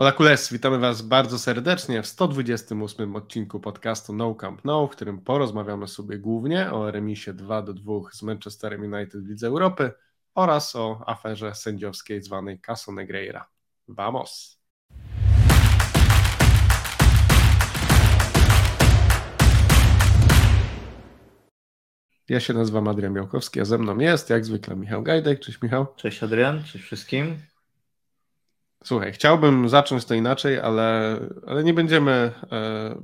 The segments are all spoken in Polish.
Hola Kules, witamy Was bardzo serdecznie w 128 odcinku podcastu No Camp No, w którym porozmawiamy sobie głównie o remisie 2 do 2 z Manchesterem United w Lidze Europy oraz o aferze sędziowskiej zwanej Caso Negreira. Vamos! Ja się nazywam Adrian Miałkowski, a ze mną jest jak zwykle Michał Gajdek. Cześć Michał. Cześć Adrian, cześć wszystkim. Słuchaj, chciałbym zacząć to inaczej, ale, ale nie będziemy e,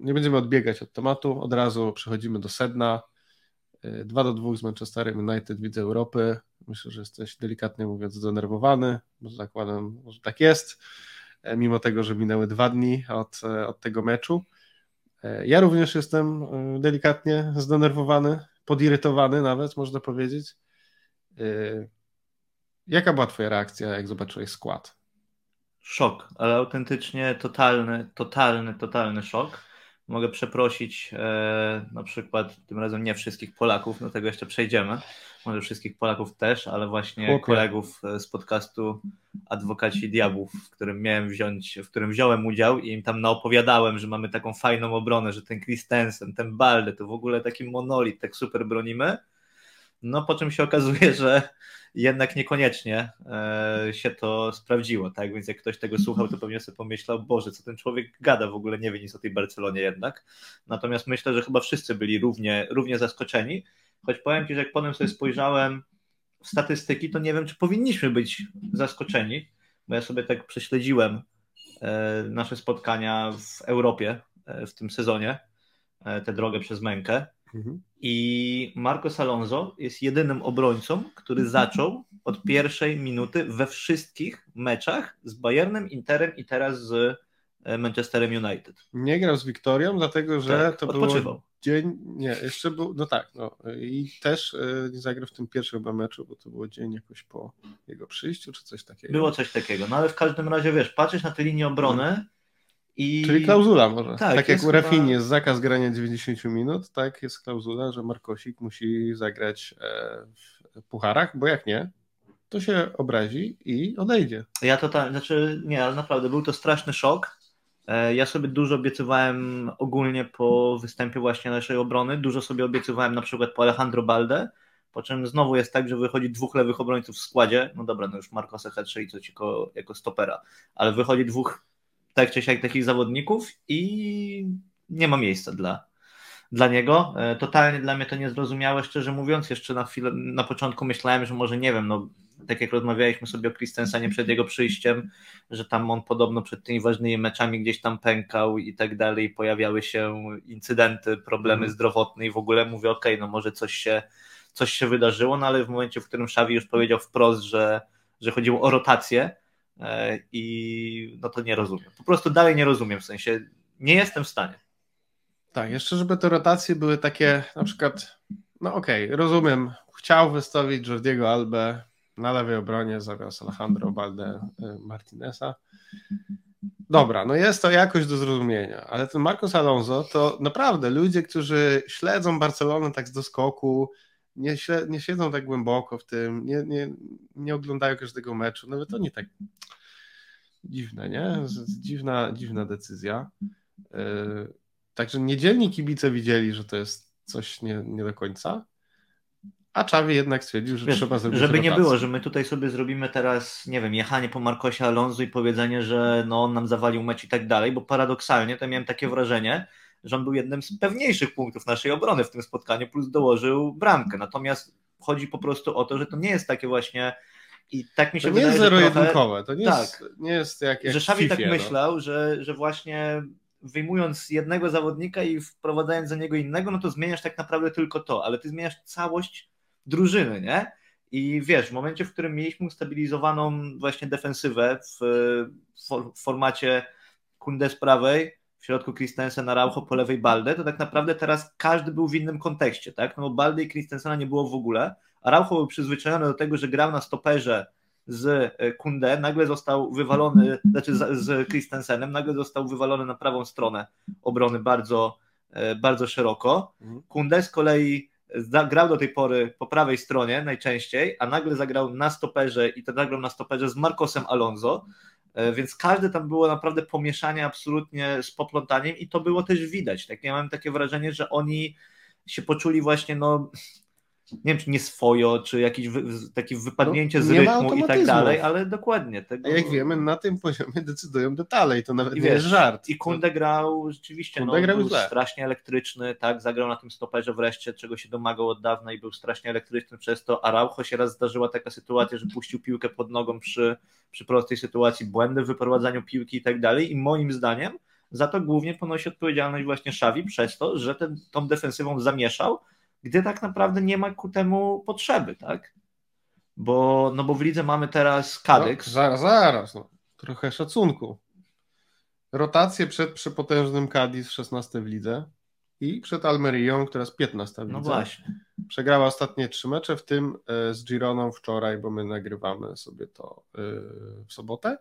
nie będziemy odbiegać od tematu. Od razu przechodzimy do sedna. 2 e, do 2 z Manchesterem United widzę Europy. Myślę, że jesteś delikatnie mówiąc zdenerwowany, zakładam, że tak jest, e, mimo tego, że minęły dwa dni od, od tego meczu. Ja również jestem delikatnie zdenerwowany, podirytowany nawet, można powiedzieć. Jaka była Twoja reakcja, jak zobaczyłeś skład? Szok, ale autentycznie totalny, totalny, totalny szok. Mogę przeprosić e, na przykład tym razem nie wszystkich Polaków, do tego jeszcze przejdziemy, może wszystkich Polaków też, ale właśnie Chłopie. kolegów e, z podcastu Adwokaci Diabłów, w którym miałem wziąć, w którym wziąłem udział i im tam naopowiadałem, że mamy taką fajną obronę, że ten Christensen, ten Balde, to w ogóle taki monolit, tak super bronimy. No po czym się okazuje, że jednak niekoniecznie e, się to sprawdziło, tak? Więc jak ktoś tego słuchał, to pewnie sobie pomyślał, Boże, co ten człowiek gada, w ogóle nie wie nic o tej Barcelonie jednak. Natomiast myślę, że chyba wszyscy byli równie, równie zaskoczeni, choć powiem Ci, że jak potem sobie spojrzałem w statystyki, to nie wiem, czy powinniśmy być zaskoczeni, bo ja sobie tak prześledziłem e, nasze spotkania w Europie e, w tym sezonie, tę drogę przez mękę Mhm. I Marcos Alonso jest jedynym obrońcą, który zaczął od pierwszej minuty we wszystkich meczach z Bayernem, Interem i teraz z e, Manchesterem United. Nie grał z Wiktorią, dlatego że tak, to odpoczywał. było dzień, nie, jeszcze był, no tak, no i też y, nie zagrał w tym pierwszym chyba meczu, bo to było dzień jakoś po jego przyjściu, czy coś takiego. Było coś takiego, no ale w każdym razie, wiesz, patrzysz na tę linię obrony, mhm. I... Czyli klauzula może. Tak, tak jak u Rafini chyba... jest zakaz grania 90 minut, tak jest klauzula, że Markosik musi zagrać e, w pucharach, bo jak nie, to się obrazi i odejdzie. Ja to tak, znaczy nie, ale naprawdę był to straszny szok. E, ja sobie dużo obiecywałem ogólnie po występie właśnie naszej obrony, dużo sobie obiecywałem na przykład po Alejandro Balde, po czym znowu jest tak, że wychodzi dwóch lewych obrońców w składzie, no dobra, no już Marco Secha i co ci jako, jako stopera, ale wychodzi dwóch tak czy siak takich zawodników i nie ma miejsca dla, dla niego. E, totalnie dla mnie to niezrozumiałe, szczerze mówiąc. Jeszcze na chwilę, na początku myślałem, że może nie wiem, no tak jak rozmawialiśmy sobie o Christensenie przed jego przyjściem, że tam on podobno przed tymi ważnymi meczami gdzieś tam pękał i tak dalej, pojawiały się incydenty, problemy mm. zdrowotne i w ogóle mówię, okej, okay, no może coś się, coś się wydarzyło, no ale w momencie, w którym Xavi już powiedział wprost, że, że chodziło o rotację, i no to nie rozumiem. Po prostu dalej nie rozumiem, w sensie nie jestem w stanie. Tak, jeszcze żeby te rotacje były takie, na przykład, no okej, okay, rozumiem, chciał wystawić Jordiego Albę na lewej obronie zamiast Alejandro Balde e, Martineza. Dobra, no jest to jakoś do zrozumienia, ale ten Marcos Alonso to naprawdę ludzie, którzy śledzą Barcelonę tak z doskoku, nie, nie siedzą tak głęboko w tym, nie, nie, nie oglądają każdego meczu, nawet oni tak dziwne, nie? Dziwna, dziwna decyzja. E, także niedzielni kibice widzieli, że to jest coś nie, nie do końca, a Czawi jednak stwierdził, że Wiesz, trzeba zrobić Żeby rotację. nie było, że my tutaj sobie zrobimy teraz, nie wiem, jechanie po Markosie Alonso i powiedzenie, że no on nam zawalił mecz i tak dalej, bo paradoksalnie to miałem takie wrażenie, że on był jednym z pewniejszych punktów naszej obrony w tym spotkaniu, plus dołożył bramkę. Natomiast chodzi po prostu o to, że to nie jest takie właśnie i tak mi się to wydaje, nie jest zero-jedynkowe, to nie, tak, jest, nie jest jak, jak Że Szawi tak no. myślał, że, że właśnie wyjmując jednego zawodnika i wprowadzając za niego innego, no to zmieniasz tak naprawdę tylko to, ale ty zmieniasz całość drużyny, nie? I wiesz, w momencie, w którym mieliśmy ustabilizowaną właśnie defensywę w, w formacie Kunde z prawej, w środku Christensen, Araujo, po lewej Balde, to tak naprawdę teraz każdy był w innym kontekście, tak? No bo Balde i Christensena nie było w ogóle. Araujo był przyzwyczajony do tego, że grał na stoperze z e, Kunde, nagle został wywalony, znaczy z, Christensenem, nagle został wywalony na prawą stronę obrony bardzo, e, bardzo szeroko. Mhm. Kunde z kolei grał do tej pory po prawej stronie najczęściej, a nagle zagrał na stoperze i to zagrał na stoperze z Marcosem Alonso, więc każde tam było naprawdę pomieszanie absolutnie z poplątaniem i to było też widać. Tak, ja mam takie wrażenie, że oni się poczuli właśnie, no nie wiem, czy nie swojo, czy jakieś wy, takie wypadnięcie no, z rytmu i tak dalej, ale dokładnie. Tego... A jak wiemy, na tym poziomie decydują detale i to nawet I nie wiesz, jest żart. I Kunde grał rzeczywiście Kunde no, grał był źle. strasznie elektryczny, tak, zagrał na tym stoperze wreszcie, czego się domagał od dawna i był strasznie elektryczny przez to. Araujo się raz zdarzyła taka sytuacja, że puścił piłkę pod nogą przy, przy prostej sytuacji, błędy w wyprowadzaniu piłki i tak dalej i moim zdaniem za to głównie ponosi odpowiedzialność właśnie Szawi przez to, że ten, tą defensywą zamieszał, gdy tak naprawdę nie ma ku temu potrzeby, tak? Bo, no bo w lidze mamy teraz Kadyks. No, zaraz, zaraz, no. trochę szacunku. Rotację przed przepotężnym Cadiz w 16 w lidze i przed Almerią, która jest 15 w lidze. No właśnie. Przegrała ostatnie trzy mecze, w tym e, z Gironą wczoraj, bo my nagrywamy sobie to e, w sobotę.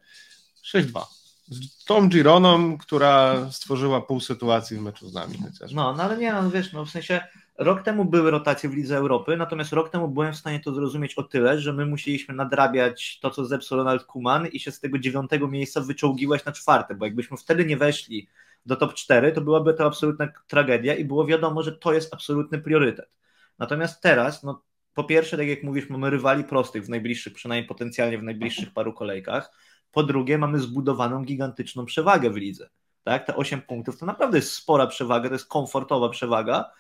6-2 z tą Gironą, która stworzyła pół sytuacji w meczu z nami. Chociaż. No, no ale nie, no wiesz, no w sensie Rok temu były rotacje w Lidze Europy, natomiast rok temu byłem w stanie to zrozumieć o tyle, że my musieliśmy nadrabiać to, co zepsuł Ronald Kuman i się z tego dziewiątego miejsca wyczołgiwać na czwarte, bo jakbyśmy wtedy nie weszli do top 4, to byłaby to absolutna tragedia i było wiadomo, że to jest absolutny priorytet. Natomiast teraz, no po pierwsze, tak jak mówisz, mamy rywali prostych w najbliższych, przynajmniej potencjalnie w najbliższych paru kolejkach. Po drugie, mamy zbudowaną gigantyczną przewagę w lidze. Tak? Te 8 punktów to naprawdę jest spora przewaga, to jest komfortowa przewaga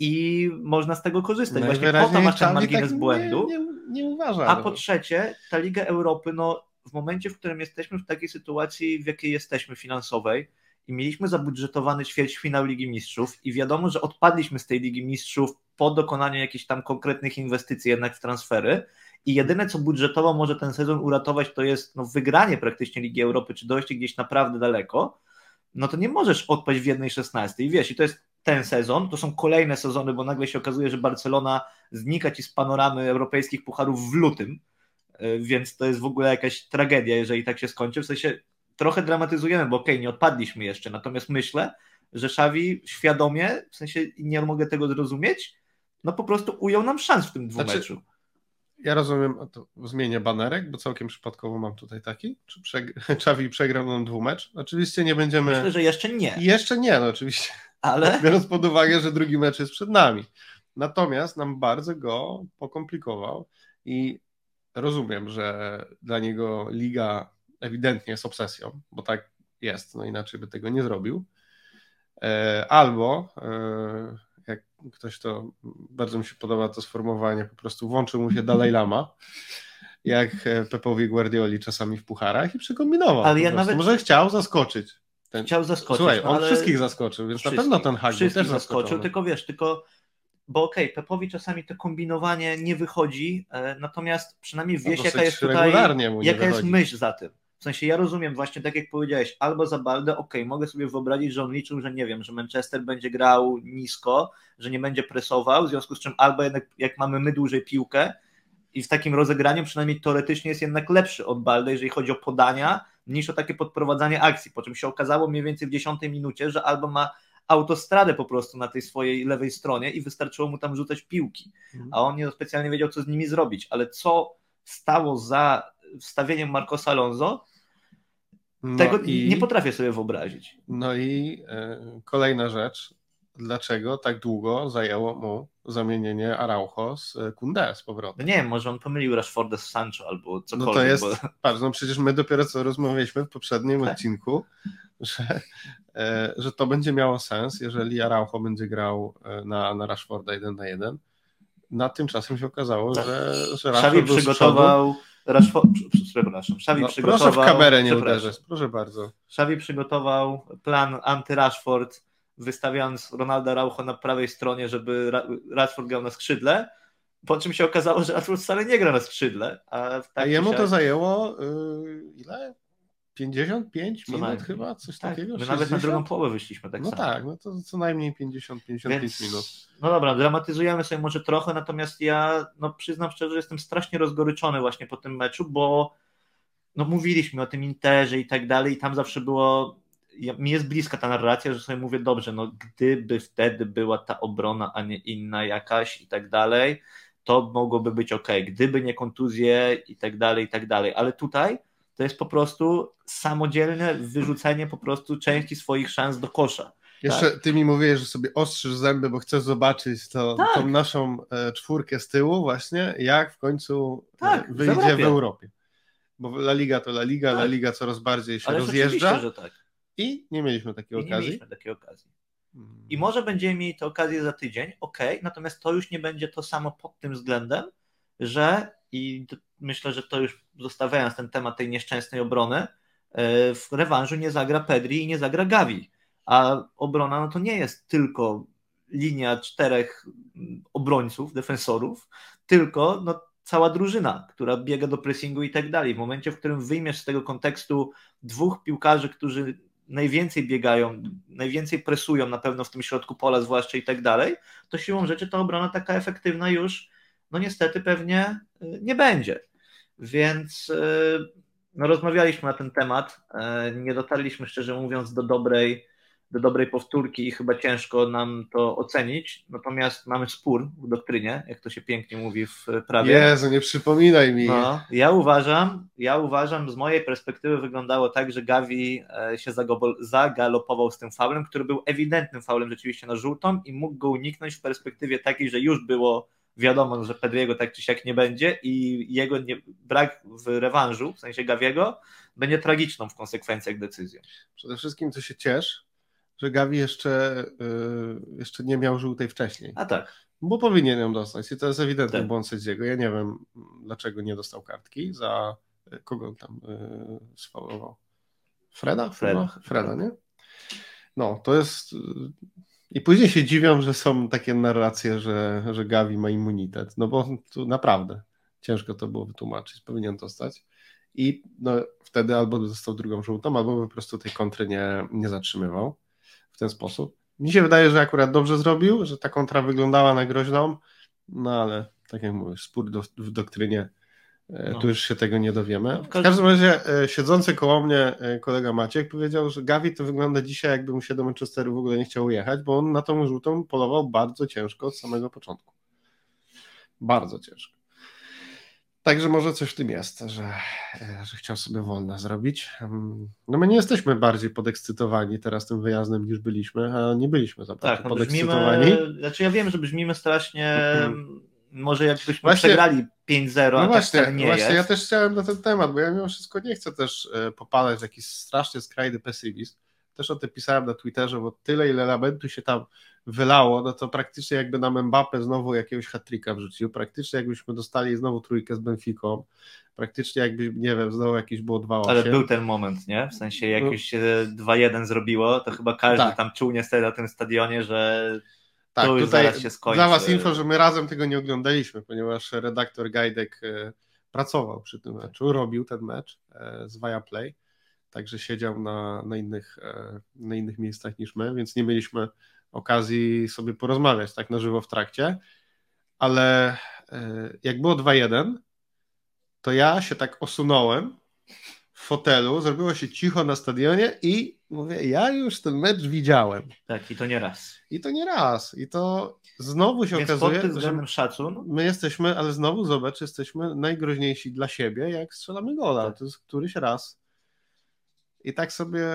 i można z tego korzystać. Właśnie po to masz ten margines tak błędu. Nie, nie, nie uważam. A po trzecie, ta Liga Europy, no w momencie, w którym jesteśmy w takiej sytuacji, w jakiej jesteśmy finansowej i mieliśmy zabudżetowany ćwierćfinał Ligi Mistrzów i wiadomo, że odpadliśmy z tej Ligi Mistrzów po dokonaniu jakichś tam konkretnych inwestycji jednak w transfery i jedyne, co budżetowo może ten sezon uratować, to jest no, wygranie praktycznie Ligi Europy, czy dojście gdzieś naprawdę daleko, no to nie możesz odpaść w jednej szesnastej. Wiesz, i to jest ten sezon, to są kolejne sezony, bo nagle się okazuje, że Barcelona znika ci z panoramy europejskich pucharów w lutym, e, więc to jest w ogóle jakaś tragedia, jeżeli tak się skończy. W sensie trochę dramatyzujemy, bo okej, okay, nie odpadliśmy jeszcze, natomiast myślę, że Xavi świadomie, w sensie nie mogę tego zrozumieć, no po prostu ujął nam szans w tym dwumeczu. Znaczy, ja rozumiem, to zmienię banerek, bo całkiem przypadkowo mam tutaj taki. Czy przeg przegrał nam dwumecz? Oczywiście nie będziemy... Myślę, że jeszcze nie. Jeszcze nie, no oczywiście ale... Biorąc pod uwagę, że drugi mecz jest przed nami. Natomiast nam bardzo go pokomplikował i rozumiem, że dla niego liga ewidentnie jest obsesją, bo tak jest, no inaczej by tego nie zrobił. E, albo e, jak ktoś to, bardzo mi się podoba to sformułowanie, po prostu włączył mu się Dalai Lama, jak Pepowi Guardioli czasami w pucharach i przekombinował. Ale ja nawet... Może chciał zaskoczyć. Ten... Chciał zaskoczyć. Słuchaj, on wszystkich zaskoczył, więc na pewno ten hak też zaskoczył. Tylko wiesz, tylko bo okej, okay, Pepowi czasami to kombinowanie nie wychodzi, e, natomiast przynajmniej no wiesz, jaka jest tutaj, jaka jest myśl za tym. W sensie ja rozumiem właśnie, tak jak powiedziałeś, albo za Baldę, okej, okay, mogę sobie wyobrazić, że on liczył, że nie wiem, że Manchester będzie grał nisko, że nie będzie presował, w związku z czym albo jednak jak mamy my dłużej piłkę i w takim rozegraniu przynajmniej teoretycznie jest jednak lepszy od Baldę, jeżeli chodzi o podania, niż o takie podprowadzanie akcji, po czym się okazało mniej więcej w dziesiątej minucie, że albo ma autostradę po prostu na tej swojej lewej stronie i wystarczyło mu tam rzucać piłki, mhm. a on nie specjalnie wiedział, co z nimi zrobić, ale co stało za wstawieniem Marcosa Alonso, no tego i, nie potrafię sobie wyobrazić. No i y, kolejna rzecz, dlaczego tak długo zajęło mu zamienienie Araujo z Kunde z powrotem. No nie wiem, może on pomylił Rashforda z Sancho albo cokolwiek. No to jest, bo... patrz, no przecież my dopiero co rozmawialiśmy w poprzednim tak. odcinku, że, e, że to będzie miało sens, jeżeli Araujo będzie grał e, na, na Rashforda 1 na 1. Na tymczasem się okazało, tak. że, że Rashford przygotował Rashford, przepraszam, Xavi no, przygotował... Proszę w kamerę nie uderzyć, proszę bardzo. Xavi przygotował plan anty-Rashford wystawiając Ronalda Raucho na prawej stronie, żeby Rashford grał na skrzydle, po czym się okazało, że Rashford wcale nie gra na skrzydle. A, tak a jemu to zajęło yy, ile? 55 co minut najmniej. chyba, coś tak, takiego? My 60? nawet na drugą połowę wyszliśmy tak No samo. tak, no to co najmniej 50-55 minut. No dobra, dramatyzujemy sobie może trochę, natomiast ja no, przyznam szczerze, że jestem strasznie rozgoryczony właśnie po tym meczu, bo no, mówiliśmy o tym Interze i tak dalej i tam zawsze było ja, mi jest bliska ta narracja, że sobie mówię, dobrze, no gdyby wtedy była ta obrona, a nie inna jakaś i tak dalej, to mogłoby być ok. Gdyby nie kontuzje i tak dalej, i tak dalej. Ale tutaj to jest po prostu samodzielne wyrzucenie po prostu części swoich szans do kosza. Jeszcze tak. ty mi mówiłeś, że sobie ostrzysz zęby, bo chcesz zobaczyć to, tak. tą naszą e, czwórkę z tyłu właśnie, jak w końcu e, tak, wyjdzie w Europie. w Europie. Bo La Liga to La Liga, tak. La Liga coraz bardziej się Ale rozjeżdża. Że tak. I nie mieliśmy takiej I okazji. Nie mieliśmy takiej okazji. I może będziemy mieli tę okazję za tydzień, ok, natomiast to już nie będzie to samo pod tym względem, że i myślę, że to już zostawiając ten temat tej nieszczęsnej obrony, e, w rewanżu nie zagra Pedri i nie zagra Gavi. A obrona no to nie jest tylko linia czterech obrońców, defensorów, tylko no, cała drużyna, która biega do pressingu i tak dalej. W momencie, w którym wyjmiesz z tego kontekstu dwóch piłkarzy, którzy najwięcej biegają, najwięcej presują na pewno w tym środku pola, zwłaszcza i tak dalej, to siłą rzeczy ta obrona taka efektywna już, no niestety pewnie y, nie będzie. Więc y, no, rozmawialiśmy na ten temat, y, nie dotarliśmy szczerze mówiąc do dobrej do dobrej powtórki i chyba ciężko nam to ocenić. Natomiast mamy spór w doktrynie, jak to się pięknie mówi w prawie. Jezu, nie przypominaj mi. No, ja uważam, ja uważam, z mojej perspektywy wyglądało tak, że Gavi e, się zagalopował z tym faulem, który był ewidentnym faulem rzeczywiście na żółtą i mógł go uniknąć w perspektywie takiej, że już było wiadomo, że Pedriego tak czy siak nie będzie i jego nie, brak w rewanżu, w sensie Gaviego, będzie tragiczną w konsekwencjach decyzją. Przede wszystkim to się ciesz, że Gavi jeszcze, yy, jeszcze nie miał żółtej wcześniej. A tak. Bo powinien ją dostać i to jest ewidentny tak. błąd Sedziego. Ja nie wiem, dlaczego nie dostał kartki za y, kogo tam yy, sfaulował. Freda? Freda? Freda, nie? No, to jest... I później się dziwią, że są takie narracje, że, że Gavi ma immunitet. No bo tu naprawdę ciężko to było wytłumaczyć. Powinien dostać. I no, wtedy albo dostał drugą żółtą, albo po prostu tej kontry nie, nie zatrzymywał ten sposób. Mi się wydaje, że akurat dobrze zrobił, że ta kontra wyglądała na groźną, no ale tak jak mówisz, spór do, w doktrynie, e, no. tu już się tego nie dowiemy. W każdym razie e, siedzący koło mnie e, kolega Maciek powiedział, że Gavi to wygląda dzisiaj jakby mu się do Manchesteru w ogóle nie chciał jechać, bo on na tą żółtą polował bardzo ciężko od samego początku. Bardzo ciężko. Także może coś w tym jest, że, e, że chciał sobie wolne zrobić. No my nie jesteśmy bardziej podekscytowani teraz tym wyjazdem niż byliśmy, a nie byliśmy za tak, no podekscytowani. Brzmimy, znaczy ja wiem, że brzmimy strasznie, mhm. może jakbyśmy właśnie, przegrali 5-0, no tak właśnie, tak nie właśnie jest. ja też chciałem na ten temat, bo ja mimo wszystko nie chcę też e, popalać w jakiś strasznie skrajny pesymizm. Też o tym pisałem na Twitterze, bo tyle ile lamentu się tam wylało, no to praktycznie jakby nam Mbappe znowu jakiegoś hat-tricka wrzucił, praktycznie jakbyśmy dostali znowu trójkę z Benficą, praktycznie jakby, nie wiem, znowu jakieś było 2 Ale był ten moment, nie? W sensie jak już się 2-1 zrobiło, to chyba każdy tak. tam czuł niestety na tym stadionie, że tak, to już tutaj zaraz się skończy. Dla was info, że my razem tego nie oglądaliśmy, ponieważ redaktor Gajdek e, pracował przy tym meczu, robił ten mecz e, z Viaplay, także siedział na, na, innych, e, na innych miejscach niż my, więc nie mieliśmy okazji sobie porozmawiać tak na żywo w trakcie, ale e, jak było 2-1, to ja się tak osunąłem w fotelu, zrobiło się cicho na stadionie i mówię, ja już ten mecz widziałem. Tak, i to nie raz. I to nie raz. I to znowu się Więc okazuje, pod że szacun. my jesteśmy, ale znowu zobacz, jesteśmy najgroźniejsi dla siebie, jak strzelamy gola. Tak. To jest któryś raz. I tak sobie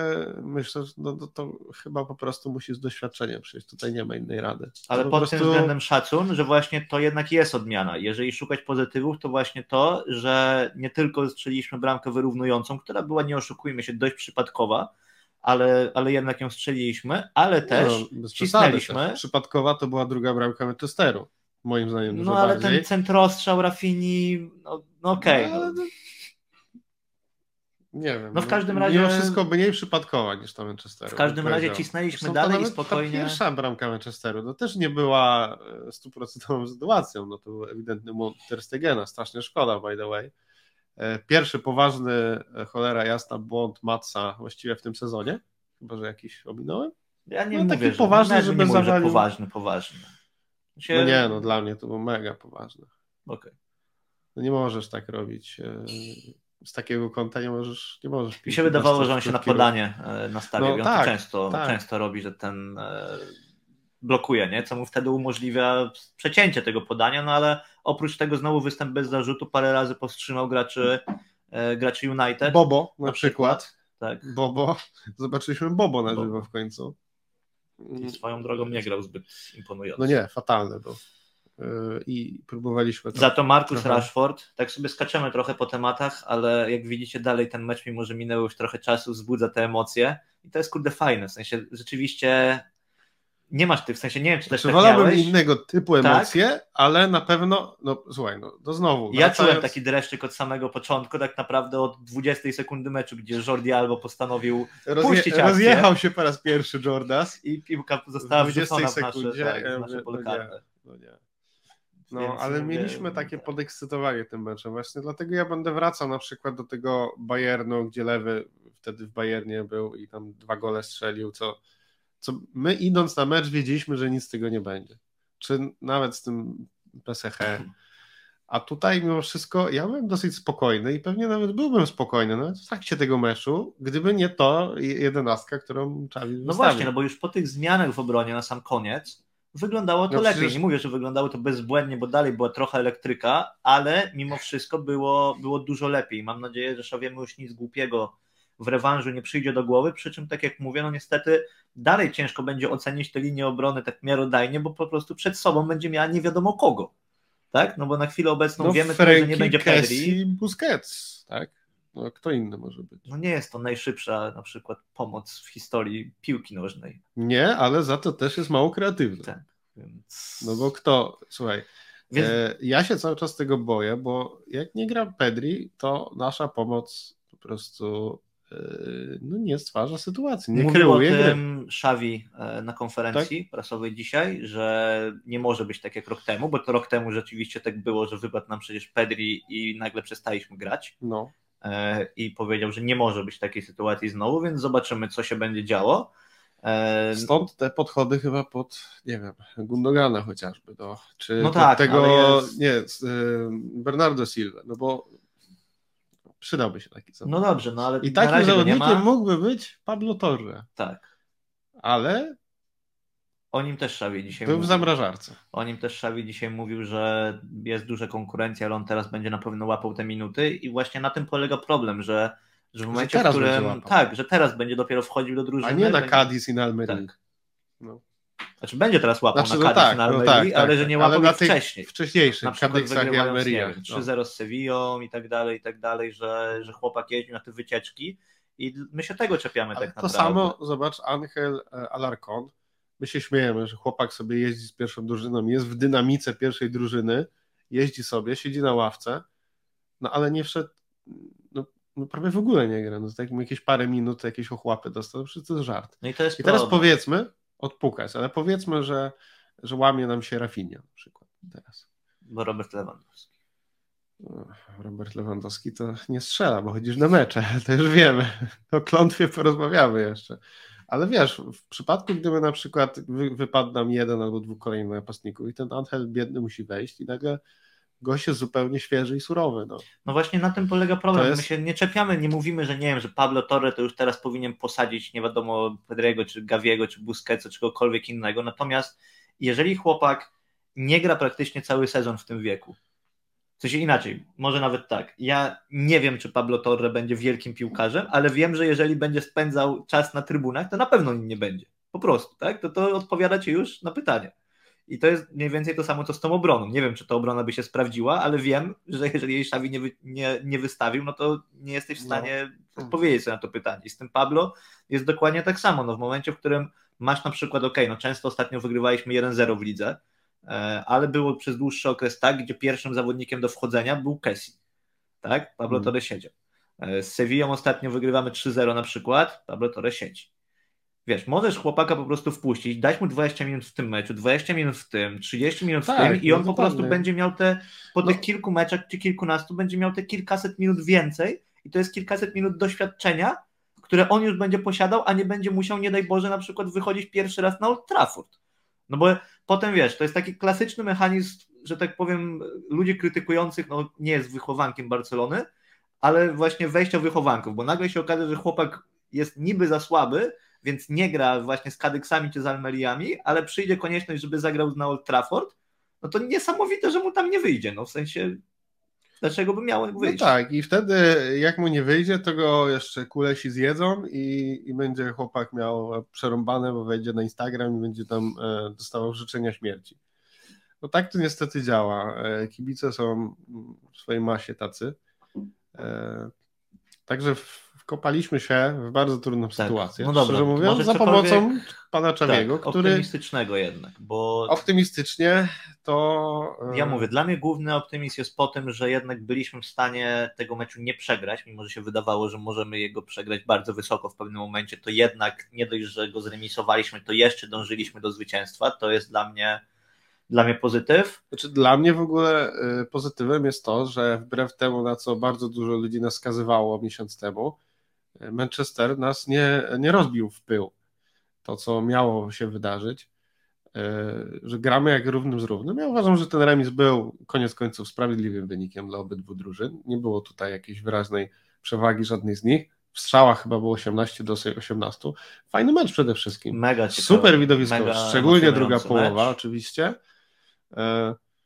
myślę, że no, to, to, chyba po prostu musi z doświadczenia przyjść. Tutaj nie ma innej rady. Ale po pod prostu... tym względem szacun, że właśnie to jednak jest odmiana. Jeżeli szukać pozytywów, to właśnie to, że nie tylko strzeliliśmy bramkę wyrównującą, która była, nie oszukujmy się, dość przypadkowa, ale, ale jednak ją strzeliliśmy, ale też no, cisnęliśmy. Też. Przypadkowa to była druga bramka Manchesteru, moim zdaniem. No ale bardziej. ten centrostrzał Rafini, no, no okej. Okay, no, nie wiem. No w każdym razie. Mimo wszystko mniej przypadkowa niż to Manchesteru. W każdym razie cisnęliśmy dalej i spokojnie. Ta pierwsza bramka Manchesteru to też nie była e, stuprocentową sytuacją. No to był ewidentny Ter Stegena. Strasznie szkoda, by the way. E, pierwszy poważny, e, cholera jasna, błąd Matsa właściwie w tym sezonie. Chyba, że jakiś ominąłem. Ja nie no, mówię, taki że, poważny, żeby nie zawalił... poważny, poważny. Się... No nie, no dla mnie to był mega poważny. Okej. Okay. No nie możesz tak robić z takiego kąta nie możesz, nie możesz Mi się wydawało, że on się na podanie e, nastawił. No, on tak, często, tak. często robi, że ten e, blokuje, nie? co mu wtedy umożliwia przecięcie tego podania, no ale oprócz tego znowu występ bez zarzutu, parę razy powstrzymał graczy e, graczy United. Bobo na, na przykład. przykład. Tak. Bobo. Zobaczyliśmy Bobo na żywo w końcu. I swoją drogą nie grał zbyt imponująco. No nie, fatalny był. I próbowaliśmy. To Za to Marcus trochę... Rashford, tak sobie skaczemy trochę po tematach, ale jak widzicie dalej ten mecz, mimo że minęło już trochę czasu, wzbudza te emocje i to jest kurde fajne, w sensie rzeczywiście nie masz tych, w sensie nie wiem, czy też tak wolałbym innego typu tak? emocje, tak? ale na pewno, no słuchaj, no to znowu. Ja wracając... czułem taki dreszczyk od samego początku, tak naprawdę od 20 sekundy meczu, gdzie Jordi Albo postanowił Rozje... puścić akcję. Rozjechał się po raz pierwszy Jordas. I piłka została wrzucona w nasze, tak, w nasze no nie, no nie. No, ale mieliśmy takie podekscytowanie tym meczem właśnie, dlatego ja będę wracał na przykład do tego Bayernu, gdzie Lewy wtedy w Bayernie był i tam dwa gole strzelił, co co my idąc na mecz wiedzieliśmy, że nic z tego nie będzie. Czy nawet z tym PSH. A tutaj mimo wszystko ja byłem dosyć spokojny i pewnie nawet byłbym spokojny nawet w trakcie tego meczu, gdyby nie to jedenastka, którą Czawi No właśnie, no bo już po tych zmianach w obronie na sam koniec wyglądało to no lepiej. Przecież... Nie mówię, że wyglądało to bezbłędnie, bo dalej była trochę elektryka, ale mimo wszystko było, było dużo lepiej. Mam nadzieję, że Szawiemu już nic głupiego w rewanżu nie przyjdzie do głowy, przy czym tak jak mówię, no niestety dalej ciężko będzie ocenić tę linię obrony tak miarodajnie, bo po prostu przed sobą będzie miała nie wiadomo kogo, tak? No bo na chwilę obecną no, wiemy, Frankie, że nie będzie Pedri. Busquets, tak? No, kto inny może być? No nie jest to najszybsza na przykład pomoc w historii piłki nożnej. Nie, ale za to też jest mało kreatywny. Tak, więc... No bo kto, słuchaj, więc... e, ja się cały czas tego boję, bo jak nie gra Pedri, to nasza pomoc po prostu Yy, no nie stwarza sytuacji, nie Mówił o tym Szawi e, na konferencji tak? prasowej dzisiaj, że nie może być tak jak rok temu, bo to rok temu rzeczywiście tak było, że wypadł nam przecież Pedri i nagle przestaliśmy grać. No. E, I powiedział, że nie może być takiej sytuacji znowu, więc zobaczymy, co się będzie działo. E, Stąd te podchody chyba pod, nie wiem, Gundogana chociażby, do, czy no tak, tego, jest... nie, Bernardo Silva, no bo przydałby się taki zawodnik. No dobrze, no ale I takim zawodnikiem mógłby być Pablo Torre. Tak. Ale o nim też Szawi dzisiaj Był mówił. w zamrażarce. O nim też Szawi dzisiaj mówił, że jest duża konkurencja, ale on teraz będzie na pewno łapał te minuty i właśnie na tym polega problem, że, że w momencie, że w którym tak, że teraz będzie dopiero wchodził do drużyny. A nie na. Cadiz i na Almerii. Tak. No. Znaczy będzie teraz łapał znaczy, na Cadiz no tak, na no tak, ale tak, że nie łapał ale wcześniej. Wcześniejszych, na przykład i Almeria. 3-0 z Sevillą i tak dalej, i tak dalej, że, że chłopak jeździł na te wycieczki i my się tego czepiamy ale tak naprawdę. To samo, zobacz, Angel e, Alarcon, my się śmiejemy, że chłopak sobie jeździ z pierwszą drużyną, jest w dynamice pierwszej drużyny, jeździ sobie, siedzi na ławce, no ale nie wszedł, no, no prawie w ogóle nie gra, no tak jakieś parę minut, jakieś ochłapy dostał, no przecież to jest żart. No i, to jest I teraz powiedzmy, odpukać, ale powiedzmy, że, że łamie nam się Rafinia na przykład teraz. Bo Robert Lewandowski. Robert Lewandowski to nie strzela, bo chodzisz na mecze, to już wiemy. O klątwie porozmawiamy jeszcze. Ale wiesz, w przypadku, gdyby na przykład wy, wypadł nam jeden albo dwóch kolejnych napastników i ten Angel biedny musi wejść i nagle gość jest zupełnie świeży i surowy. No, no właśnie na tym polega problem. Jest... My się nie czepiamy, nie mówimy, że nie wiem, że Pablo Torre to już teraz powinien posadzić nie wiadomo Pedrego, czy Gaviego, czy Busquetsa, czy kogokolwiek innego. Natomiast jeżeli chłopak nie gra praktycznie cały sezon w tym wieku, w sensie inaczej, może nawet tak. Ja nie wiem, czy Pablo Torre będzie wielkim piłkarzem, ale wiem, że jeżeli będzie spędzał czas na trybunach, to na pewno nim nie będzie. Po prostu, tak? To, to odpowiada ci już na pytanie. I to jest mniej więcej to samo, co z tą obroną. Nie wiem, czy ta obrona by się sprawdziła, ale wiem, że jeżeli jej Xavi nie, wy, nie, nie wystawił, no to nie jesteś w no. stanie no. odpowiedzieć sobie na to pytanie. I z tym Pablo jest dokładnie tak samo. No, w momencie, w którym masz na przykład, ok, no często ostatnio wygrywaliśmy 1-0 w lidze, ale było przez dłuższy okres tak, gdzie pierwszym zawodnikiem do wchodzenia był Kessi. Tak? Pablo mm. Torre siedział. E, z Sevillą ostatnio wygrywamy 3-0 na przykład, Pablo Torre siedzi. Wiesz, możesz chłopaka po prostu wpuścić, dać mu 20 minut w tym meczu, 20 minut w tym, 30 minut w tak, tym i on no po prostu będzie miał te, po no. tych kilku meczach czy kilkunastu, będzie miał te kilkaset minut więcej i to jest kilkaset minut doświadczenia, które on już będzie posiadał, a nie będzie musiał, nie daj Boże, na przykład wychodzić pierwszy raz na Old Trafford. No bo potem wiesz, to jest taki klasyczny mechanizm, że tak powiem, ludzi krytykujących, no nie jest wychowankiem Barcelony, ale właśnie wejścia wychowanków, bo nagle się okaże, że chłopak jest niby za słaby, więc nie gra właśnie z Kadyksami czy z Almeriami, ale przyjdzie konieczność, żeby zagrał na Old Trafford, no to niesamowite, że mu tam nie wyjdzie, no w sensie Dlaczego by miało No wyjść? tak, i wtedy jak mu nie wyjdzie, to go jeszcze kulesi zjedzą i, i będzie chłopak miał przerąbane, bo wejdzie na Instagram i będzie tam e, dostawał życzenia śmierci. No tak to niestety działa. E, kibice są w swojej masie tacy. E, także w, wkopaliśmy się w bardzo trudną sytuację. no dobra, Szczerze mówiąc, za pomocą pana Czawiego, tak, który optymistycznego jednak, bo optymistycznie to. e, ja mówię, dla mnie główny optymizm jest po tym, że jednak byliśmy w stanie tego meczu nie przegrać, mimo że się wydawało, że możemy jego przegrać bardzo wysoko w pewnym momencie, to jednak nie dość, że go zremisowaliśmy, to jeszcze dążyliśmy do zwycięstwa. To jest dla mnie dla mnie pozytyw. Znaczy, dla mnie w ogóle y, pozytywem jest to, że wbrew temu, na co bardzo dużo ludzi nas skazywało miesiąc temu, Manchester nas nie, nie rozbił w pył. To, co miało się wydarzyć, y, że gramy jak równym z równym. Ja uważam, że ten remis był koniec końców sprawiedliwym wynikiem dla obydwu drużyn. Nie było tutaj jakiejś wyraźnej przewagi żadnej z nich. W strzałach chyba było 18 do 18. Fajny mecz przede wszystkim. Mega ciekawy, Super widowisko, mega szczególnie druga połowa mecz. oczywiście.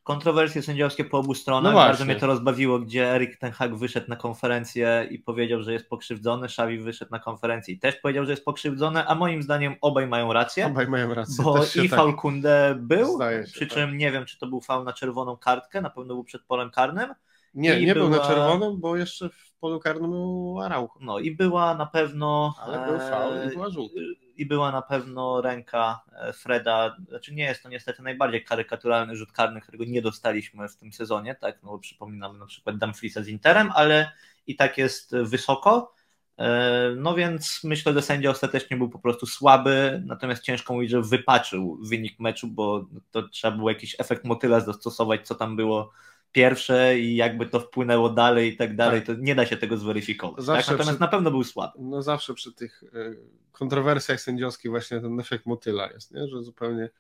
Kontrowersje sędziowskie po obu stronach. No. Bardzo mnie to rozbawiło, gdzie Erik Ten Hag wyszedł na konferencję i powiedział, że jest pokrzywdzony. Xavi wyszedł na konferencję i też powiedział, że jest pokrzywdzony, a moim zdaniem obaj mają rację. Obaj mają rację. Bo i tak- faul Kunde był, się, przy tak. czym nie wiem, czy to był faul na czerwoną kartkę, na pewno był przed polem karnym. Nie, nie był na była- czerwonym, bo jeszcze w polu karnym był Araujo. No i była na pewno. Ale był faul i e, była żółta. I była na pewno ręka e, Freda. Znaczy nie jest to niestety najbardziej karykaturalny rzut karny, którego nie dostaliśmy w tym sezonie, tak? No przypominamy na przykład Dumfriesa z Interem, ale i tak jest wysoko. E, No więc myślę, że sędzia ostatecznie był po prostu słaby, natomiast ciężko mówić, że wypaczył wynik meczu, bo to trzeba było jakiś efekt motyla zastosować, co tam było pierwsze i jakby to wpłynęło dalej i tak dalej, to nie da się tego zweryfikować. Tak? Natomiast przy- na pewno był słaby. No zawsze przy tych e, kontrowersjach sędziowskich właśnie ten efekt motyla jest, nie? że zupełnie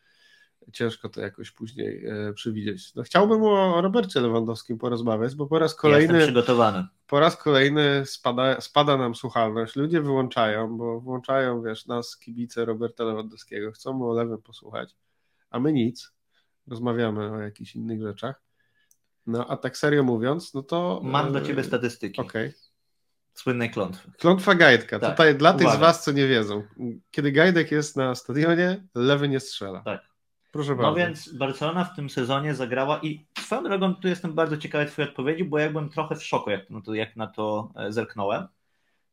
ciężko to jakoś później e, przewidzieć. No, chciałbym o Robercie Lewandowskim porozmawiać, bo po raz Jestem kolejny, przygotowany. po raz kolejny spada, spada nam słuchalność. Ludzie wyłączają, bo włączają, wiesz, nas kibice Roberta Lewandowskiego, chcą mu o lewym posłuchać, a my nic. Rozmawiamy o jakichś innych rzeczach. No a tak serio mówiąc, no to... Mam dla e, ciebie statystyki Okej. słynnej klątwy. Klątwa Gajdka. Tak, Tutaj dla tych z uwaga. Was, co nie wiedzą. Kiedy Gajdek jest na stadionie, lewy nie strzela. Tak. Proszę No bardzo. więc Barcelona w tym sezonie zagrała i swoją drogą tu jestem bardzo ciekawy Twojej odpowiedzi, bo ja byłem trochę w szoku, jak na to, jak na to e, zerknąłem.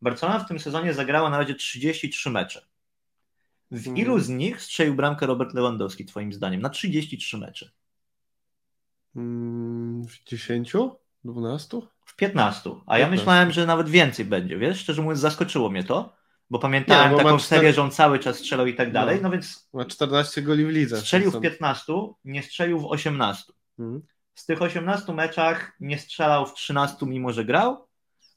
Barcelona w tym sezonie zagrała na razie 33 mecze. W Mhm. ilu z nich strzelił bramkę Robert Lewandowski, Twoim zdaniem? Na 33 mecze. Mm, W 10? 12? W 15. A ja 15. myślałem, że nawet więcej będzie, wiesz? Szczerze mówiąc, zaskoczyło mnie to, bo pamiętałem Nie, bo taką ma cztery- serię, że on cały czas strzelał i tak dalej, No. no więc Ma 14 goli w lidze. strzelił w Są- 15, nie strzelił w 18. Mhm. Z tych 18 meczach nie strzelał w 13, mimo że grał.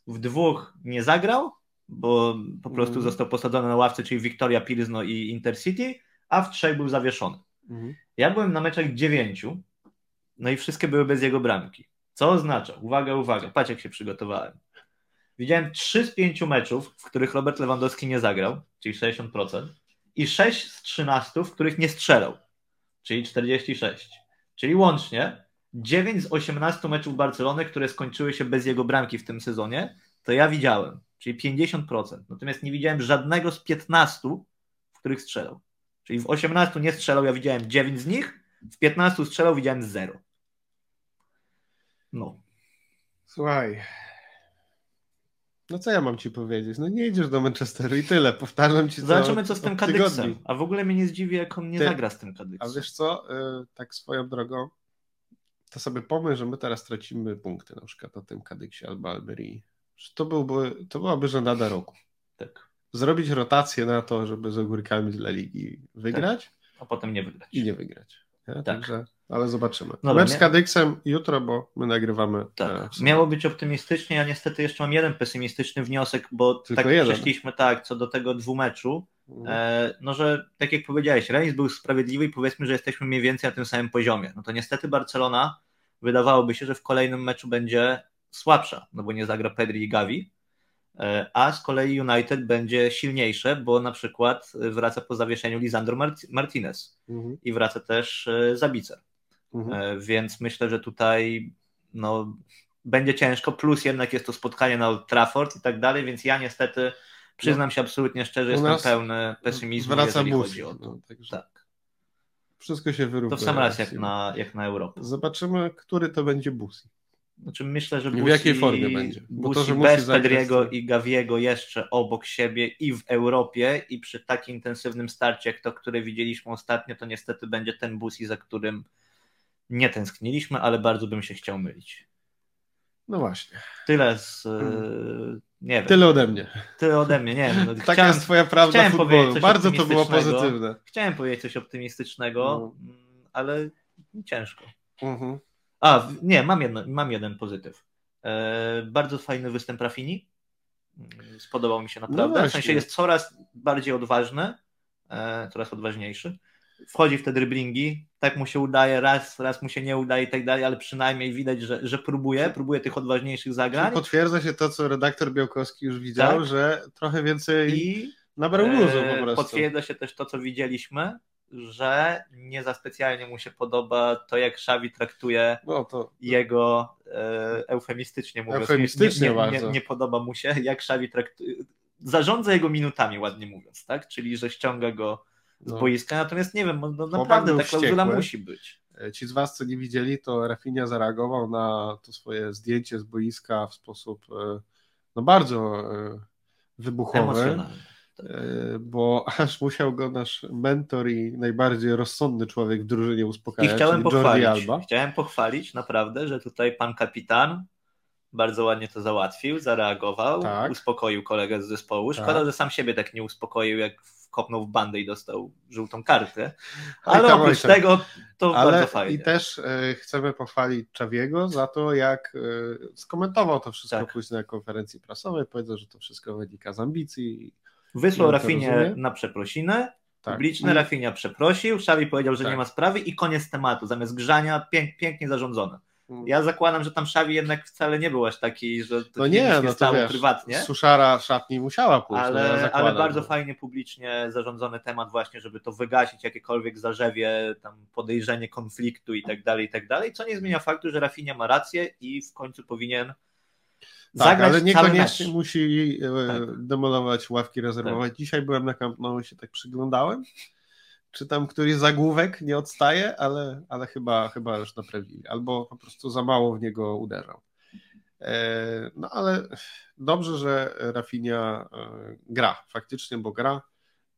W dwóch nie zagrał, bo po prostu Mhm. został posadzony na ławce, czyli Victoria Pilsno i Intercity, a w trzech był zawieszony. Mhm. Ja byłem na meczach dziewięciu, no i wszystkie były bez jego bramki. Co oznacza? Uwaga, uwaga, patrz jak się przygotowałem. Widziałem 3 z 5 meczów, w których Robert Lewandowski nie zagrał, czyli 60%, i 6 z 13, w których nie strzelał, czyli 46. Czyli łącznie 9 z 18 meczów Barcelony, które skończyły się bez jego bramki w tym sezonie, to ja widziałem, czyli 50%. Natomiast nie widziałem żadnego z 15, w których strzelał. Czyli w 18 nie strzelał, ja widziałem 9 z nich, w 15 strzelał, widziałem 0. No. Słuchaj. No co ja mam ci powiedzieć? No nie idziesz do Manchesteru i tyle. Powtarzam ci Zobaczymy, co z tym Kadyksem. A w ogóle mnie nie zdziwi, jak on nie Ty- zagra z tym A Kadyksem. wiesz co? Y, Tak swoją drogą, to sobie pomyśl, że my teraz tracimy punkty na przykład na tym Kadyksie albo Almerii. Że To, byłby, to byłaby żenada roku. Tak. Zrobić rotację na to, żeby z ogórkami z La Ligi wygrać A potem nie wygrać. i nie wygrać. Nie? Także, ale zobaczymy. Dobra, Mecz z Kadyksem jutro, bo my nagrywamy. e, Tak, sobotę. miało być optymistycznie, ja niestety jeszcze mam jeden pesymistyczny wniosek, bo Tylko tak jeden. przeszliśmy tak, co do tego dwumeczu, Mhm. e, no że tak jak powiedziałeś, remis był sprawiedliwy i powiedzmy, że jesteśmy mniej więcej na tym samym poziomie. No to niestety Barcelona wydawałoby się, że w kolejnym meczu będzie słabsza, no bo nie zagra Pedri i Gavi, e, a z kolei United będzie silniejsze, bo na przykład wraca po zawieszeniu Lisandro Mart- Martinez Mhm. i wraca też e, Zabicer. Mhm. E, Więc myślę, że tutaj no, będzie ciężko, plus jednak jest to spotkanie na Old Trafford i tak dalej, więc ja niestety przyznam no. się absolutnie szczerze, jestem pełny pesymizmu, wraca jeżeli chodzi o to. No, także... Tak. Wszystko się wyrównuje. To w sam raz jak na, jak na Europę. Zobaczymy, który to będzie Busi. Znaczy myślę, że Busi, w jakiej formie będzie? Bo to, że bez Pedriego i Gaviego jeszcze obok siebie i w Europie i przy tak intensywnym starcie jak to, które widzieliśmy ostatnio, to niestety będzie ten Busi, za którym nie tęskniliśmy, ale bardzo bym się chciał mylić. No właśnie. Tyle z. Hmm. Nie wiem. Tyle ode mnie. Tyle ode mnie, nie wiem. No, Taka jest twoja prawda futbolu. Bardzo to było pozytywne. Chciałem powiedzieć coś optymistycznego, no. ale ciężko. Mhm. A, nie, mam, jedno, mam jeden pozytyw. E, bardzo fajny występ Rafini. Spodobał mi się naprawdę. No w sensie jest coraz bardziej odważny, e, coraz odważniejszy wchodzi w te driblingi, tak mu się udaje, raz, raz mu się nie udaje i tak dalej, ale przynajmniej widać, że, że próbuje, próbuje tych odważniejszych zagrań. Potwierdza się to, co redaktor Białkowski już widział, tak? że trochę więcej I nabrał luzu po e, prostu. Potwierdza się też to, co widzieliśmy, że nie za specjalnie mu się podoba to, jak Xavi traktuje no to... jego e, eufemistycznie mówiąc. Eufemistycznie nie, nie, nie, nie, podoba mu się, jak Xavi traktuje, zarządza jego minutami, ładnie mówiąc, tak? Czyli, że ściąga go z no. boiska, natomiast nie wiem, no, naprawdę ta klauzula musi być. E, ci z Was, co nie widzieli, to Rafinha zareagował na to swoje zdjęcie z boiska w sposób e, no bardzo e, wybuchowy, tak. bo aż musiał go nasz mentor i najbardziej rozsądny człowiek w drużynie uspokajać, I chciałem pochwalić, Alba. chciałem pochwalić naprawdę, że tutaj pan kapitan bardzo ładnie to załatwił, zareagował, tak. uspokoił kolegę z zespołu. Szkoda, tak. że sam siebie tak nie uspokoił, jak kopnął w bandę i dostał żółtą kartę. Ale tam, oprócz tam. tego to Ale bardzo fajnie. I też e, chcemy pochwalić Czawiego za to, jak e, skomentował to wszystko tak. później na konferencji prasowej. Powiedział, że to wszystko wynika z ambicji. Wysłał Rafinie na przeprosiny. Tak. Publiczny. Rafinia przeprosił, Szawi powiedział, że tak. nie ma sprawy i koniec tematu. Zamiast grzania pięk, pięknie zarządzone. Ja zakładam, że tam Szawi jednak wcale nie był aż taki, że to no nie, nie no to wiesz, prywatnie. Suszara szatni musiała pójść. Ale, no ja ale bardzo fajnie publicznie zarządzony temat właśnie, żeby to wygasić, jakiekolwiek zarzewie, tam podejrzenie konfliktu i tak dalej, i tak dalej, co nie zmienia faktu, że Rafinia ma rację i w końcu powinien tak, zagrać ale niekoniecznie musi e, tak. demolować ławki rezerwowe. Tak. Dzisiaj byłem na Camp Nou i się tak przyglądałem czy tam któryś zagłówek nie odstaje, ale, ale chyba, chyba już naprawili, albo po prostu za mało w niego uderzał. E, no ale dobrze, że Rafinia e, gra, faktycznie, bo gra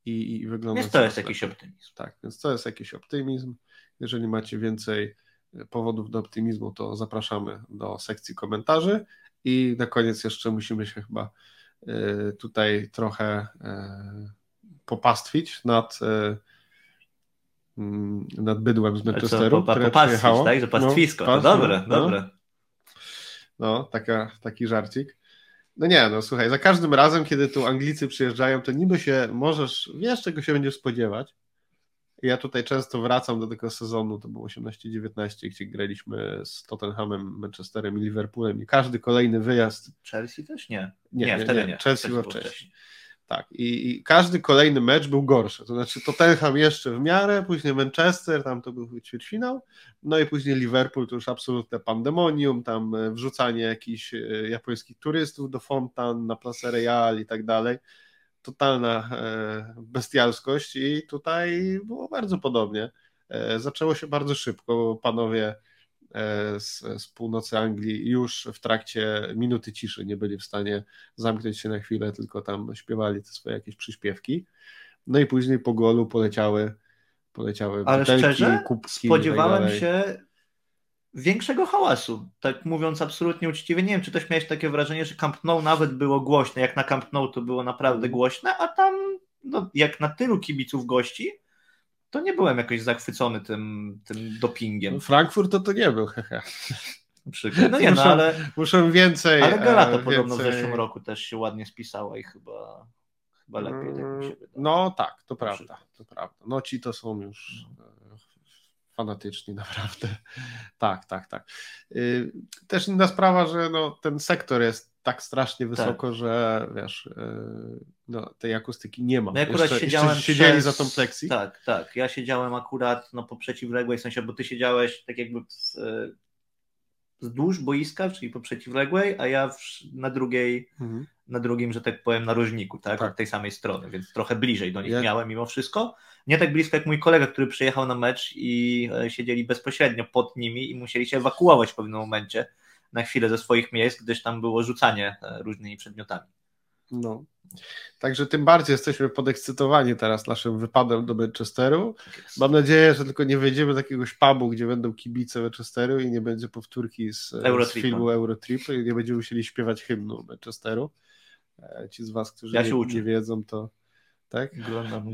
i, i wygląda. Więc to jest jakiś optymizm. Tak, więc to jest jakiś optymizm. Jeżeli macie więcej powodów do optymizmu, to zapraszamy do sekcji komentarzy. I na koniec jeszcze musimy się chyba e, tutaj trochę popastwić nad nad bydłem z Manchesteru, co, po, które przyjechało. tak? Że pastwisko, no, to dobre, no, dobre. No, taka, taki żarcik. No nie, no słuchaj, za każdym razem, kiedy tu Anglicy przyjeżdżają, to niby się możesz, wiesz czego się będziesz spodziewać. Ja tutaj często wracam do tego sezonu, to było 18-19, gdzie graliśmy z Tottenhamem, Manchesterem i Liverpoolem i każdy kolejny wyjazd. Chelsea też nie. Nie, nie, nie wtedy nie. Chelsea było wcześniej. Tak, I, i, każdy kolejny mecz był gorszy. To znaczy Tottenham jeszcze w miarę, później Manchester, tam to był ćwierćfinał, no i później Liverpool, to już absolutne pandemonium, tam e, wrzucanie jakichś e, japońskich turystów do fontan na Place Real i tak dalej. Totalna e, bestialskość i tutaj było bardzo podobnie. Zaczęło się bardzo szybko, panowie z, z północy Anglii już w trakcie minuty ciszy nie byli w stanie zamknąć się na chwilę, tylko tam śpiewali te swoje jakieś przyśpiewki. No i później po golu poleciały poleciały Ale butelki, szczerze, kubki tak spodziewałem tak się większego hałasu, tak mówiąc absolutnie uczciwie. Nie wiem, czy też miałeś takie wrażenie, że Camp Nou nawet było głośne, jak na Camp Nou to było naprawdę głośne, a tam no, jak na tylu kibiców gości, to nie byłem jakoś zachwycony tym, tym dopingiem. Frankfurt to to nie był, hehe. No nie, no, ale, muszę więcej. Ale Galata więcej... podobno w zeszłym roku też się ładnie spisała i chyba, chyba lepiej, tak mi się wydaje. No tak, to prawda, to prawda. No ci to są już no. fanatyczni naprawdę. Tak, tak, tak. Y, też inna sprawa, że no, ten sektor jest tak strasznie tak. wysoko, tak. że wiesz, e, no, tej akustyki nie ma. No ja akurat jeszcze, siedziałem jeszcze siedzieli przez... za tą pleksji. Tak, tak. Ja siedziałem akurat no, po przeciwległej sensie, bo ty siedziałeś tak jakby w, wzdłuż boiska, czyli po przeciwległej, a ja w, na drugiej, mhm. na drugim, że tak powiem, narożniku, tak? tak? Od tej samej strony, więc trochę bliżej do nich ja... miałem mimo wszystko. Nie tak blisko jak mój kolega, który przyjechał na mecz i e, siedzieli bezpośrednio pod nimi i musieli się ewakuować w pewnym momencie na chwilę ze swoich miejsc, gdyż tam było rzucanie e, różnymi przedmiotami. No. Także tym bardziej jesteśmy podekscytowani teraz naszym wypadem do Manchesteru. Tak Mam nadzieję, że tylko nie wejdziemy do jakiegoś pubu, gdzie będą kibice Manchesteru i nie będzie powtórki z, z filmu Eurotrip i nie będziemy musieli śpiewać hymnu Manchesteru. E, ci z Was, którzy ja nie, nie, wiedzą, to tak?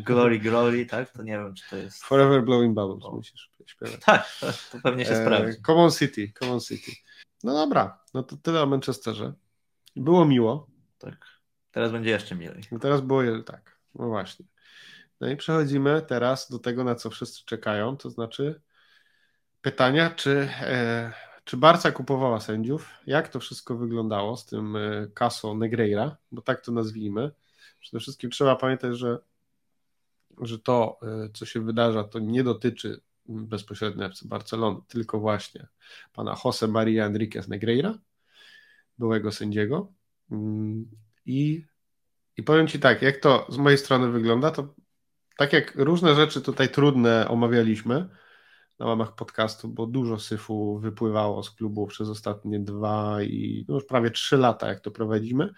Glory, glory, tak? To nie wiem, czy to jest... Forever Blowing Bubbles o. musisz śpiewać. Tak, to pewnie się e, sprawdzi. Common City, Common City. No dobra, no to tyle o Manchesterze. Było miło. Tak. Teraz będzie jeszcze milej. No teraz było tak, no właśnie. No i przechodzimy teraz do tego, na co wszyscy czekają, to znaczy pytania, czy, e, czy Barca kupowała sędziów? Jak to wszystko wyglądało z tym e, Caso Negreira, bo tak to nazwijmy. Przede wszystkim trzeba pamiętać, że, że to, e, co się wydarza, to nie dotyczy bezpośrednio FC Barcelony, tylko właśnie pana Jose Maria Enriquez Negreira, byłego sędziego. Mm, i, I powiem Ci tak, jak to z mojej strony wygląda, to tak jak różne rzeczy tutaj trudne omawialiśmy na łamach podcastu, bo dużo syfu wypływało z klubu przez ostatnie dwa i no już prawie trzy lata, jak to prowadzimy.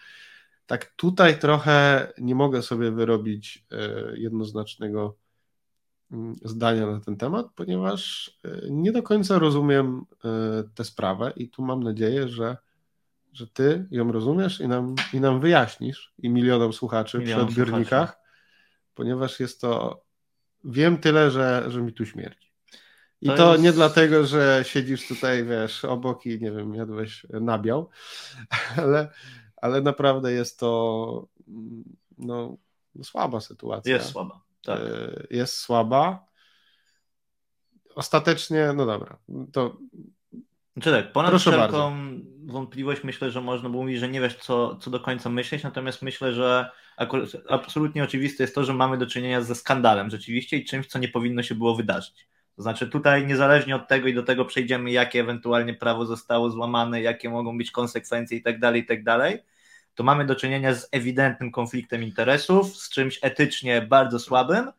Tak tutaj trochę nie mogę sobie wyrobić e, jednoznacznego mm, zdania na ten temat, ponieważ e, nie do końca rozumiem e, tę sprawę i tu mam nadzieję, że że ty ją rozumiesz i nam, i nam wyjaśnisz i milionom słuchaczy Milion przy odbiornikach, słuchaczy. ponieważ jest to, wiem tyle, że, że mi tu śmierdzi. I to, to jest... nie dlatego, że siedzisz tutaj, wiesz, obok i nie wiem, jadłeś nabiał, ale, ale naprawdę jest to no, słaba sytuacja. Jest słaba. Tak. E, jest słaba. Ostatecznie, no dobra, to znaczy tak, ponad Proszę wszelką bardzo. wątpliwość myślę, że można było mówić, że nie wiesz, co, co do końca myśleć, natomiast myślę, że absolutnie oczywiste jest to, że mamy do czynienia ze skandalem rzeczywiście i czymś, co nie powinno się było wydarzyć. To znaczy tutaj niezależnie od tego i do tego przejdziemy, jakie ewentualnie prawo zostało złamane, jakie mogą być konsekwencje i tak dalej, i tak dalej, to mamy do czynienia z ewidentnym konfliktem interesów, z czymś etycznie bardzo słabym,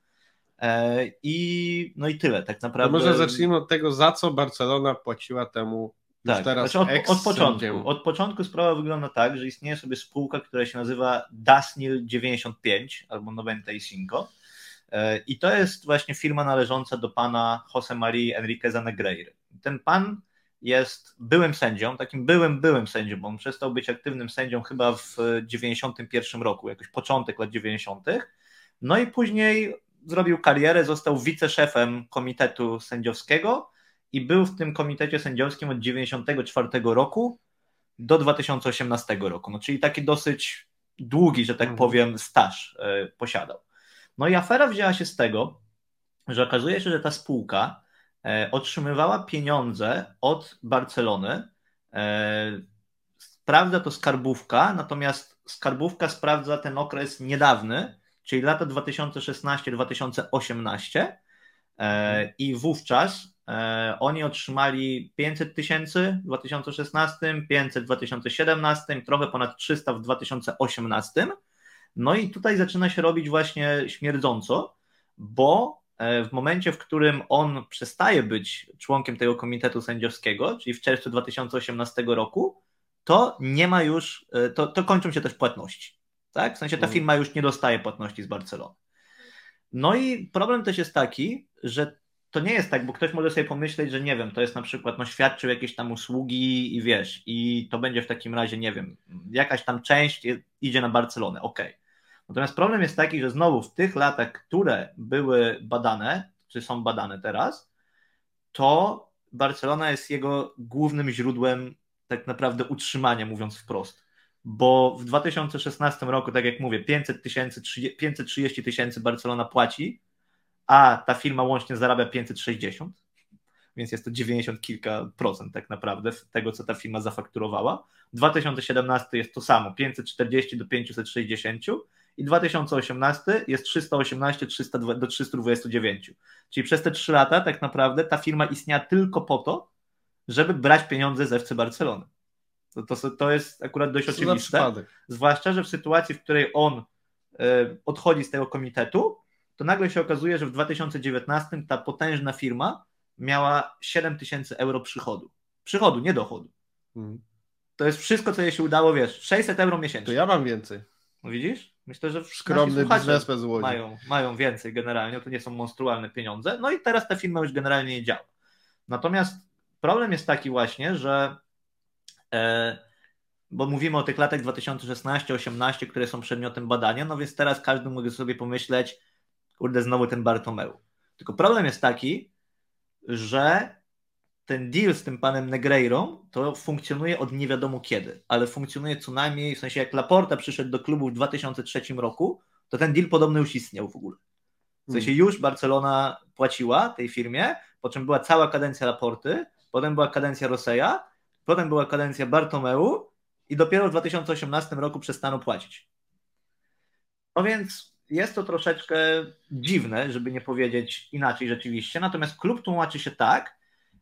E, I no i tyle, tak naprawdę. Może zacznijmy od tego, za co Barcelona płaciła temu tak, teraz znaczy od, od, początku. Od początku sprawa wygląda tak, że istnieje sobie spółka, która się nazywa Dasnil 95 albo 95 e, i to jest właśnie firma należąca do pana Jose Maria Enriqueza Negreiry. Ten pan jest byłym sędzią, takim byłym, byłym sędzią, bo on przestał być aktywnym sędzią chyba w 91 roku, jakoś początek lat 90. No i później zrobił karierę, został wiceszefem komitetu sędziowskiego i był w tym komitecie sędziowskim od 1994 roku do 2018 roku. No, czyli taki dosyć długi, że tak mhm. powiem, staż e, posiadał. No i afera wzięła się z tego, że okazuje się, że ta spółka e, otrzymywała pieniądze od Barcelony. E, sprawdza to skarbówka, natomiast skarbówka sprawdza ten okres niedawny, czyli lata 2016-2018 e, i wówczas oni otrzymali 500 tysięcy w 2016, 500 w 2017, trochę ponad 300 w 2018. No i tutaj zaczyna się robić właśnie śmierdząco, bo e, w momencie, w którym on przestaje być członkiem tego komitetu sędziowskiego, czyli w czerwcu 2018 roku, to nie ma już, to, to kończą się też płatności. Tak? W sensie ta mhm. firma już nie dostaje płatności z Barcelony. No i problem też jest taki, że to nie jest tak, bo ktoś może sobie pomyśleć, że nie wiem, to jest na przykład, no świadczył jakieś tam usługi i wiesz, i to będzie w takim razie, nie wiem, jakaś tam część idzie na Barcelonę, ok. Natomiast problem jest taki, że znowu w tych latach, które były badane, czy są badane teraz, to Barcelona jest jego głównym źródłem tak naprawdę utrzymania, mówiąc wprost bo w 2016 roku, tak jak mówię, 500 tysięcy, 530 tysięcy Barcelona płaci, a ta firma łącznie zarabia 560, więc jest to 90 kilka procent tak naprawdę tego, co ta firma zafakturowała. 2017 jest to samo, 540 do 560 i 2018 jest 318 300 do 329. Czyli przez te 3 lata tak naprawdę ta firma istniała tylko po to, żeby brać pieniądze z FC Barcelony. To, to, to jest akurat dość oczywiste. Zwłaszcza, że w sytuacji, w której on y, odchodzi z tego komitetu, to nagle się okazuje, że w 2019 ta potężna firma miała 7 tysięcy euro przychodu. Przychodu, nie dochodu. Hmm. To jest wszystko, co jej się udało, wiesz, 600 euro miesięcznie. To ja mam więcej. No widzisz? Myślę, że skromny biznesmen z Łodzi. Mają, mają więcej generalnie, to nie są monstrualne pieniądze. No i teraz ta firma już generalnie nie działa. Natomiast problem jest taki właśnie, że e, bo mówimy o tych latach 2016-18, które są przedmiotem badania, no więc teraz każdy mógł sobie pomyśleć, kurde, znowu ten Bartomeu. Tylko problem jest taki, że ten deal z tym panem Negreirą to funkcjonuje od nie wiadomo kiedy, ale funkcjonuje co najmniej, w sensie jak Laporta przyszedł do klubu w 2003 roku, to ten deal podobno już istniał w ogóle. W sensie hmm. już Barcelona płaciła tej firmie, po czym była cała kadencja Laporty, potem była kadencja Roseja, potem była kadencja Bartomeu i dopiero w 2018 roku przestano płacić. No więc jest to troszeczkę dziwne, żeby nie powiedzieć inaczej rzeczywiście, natomiast klub tłumaczy się tak,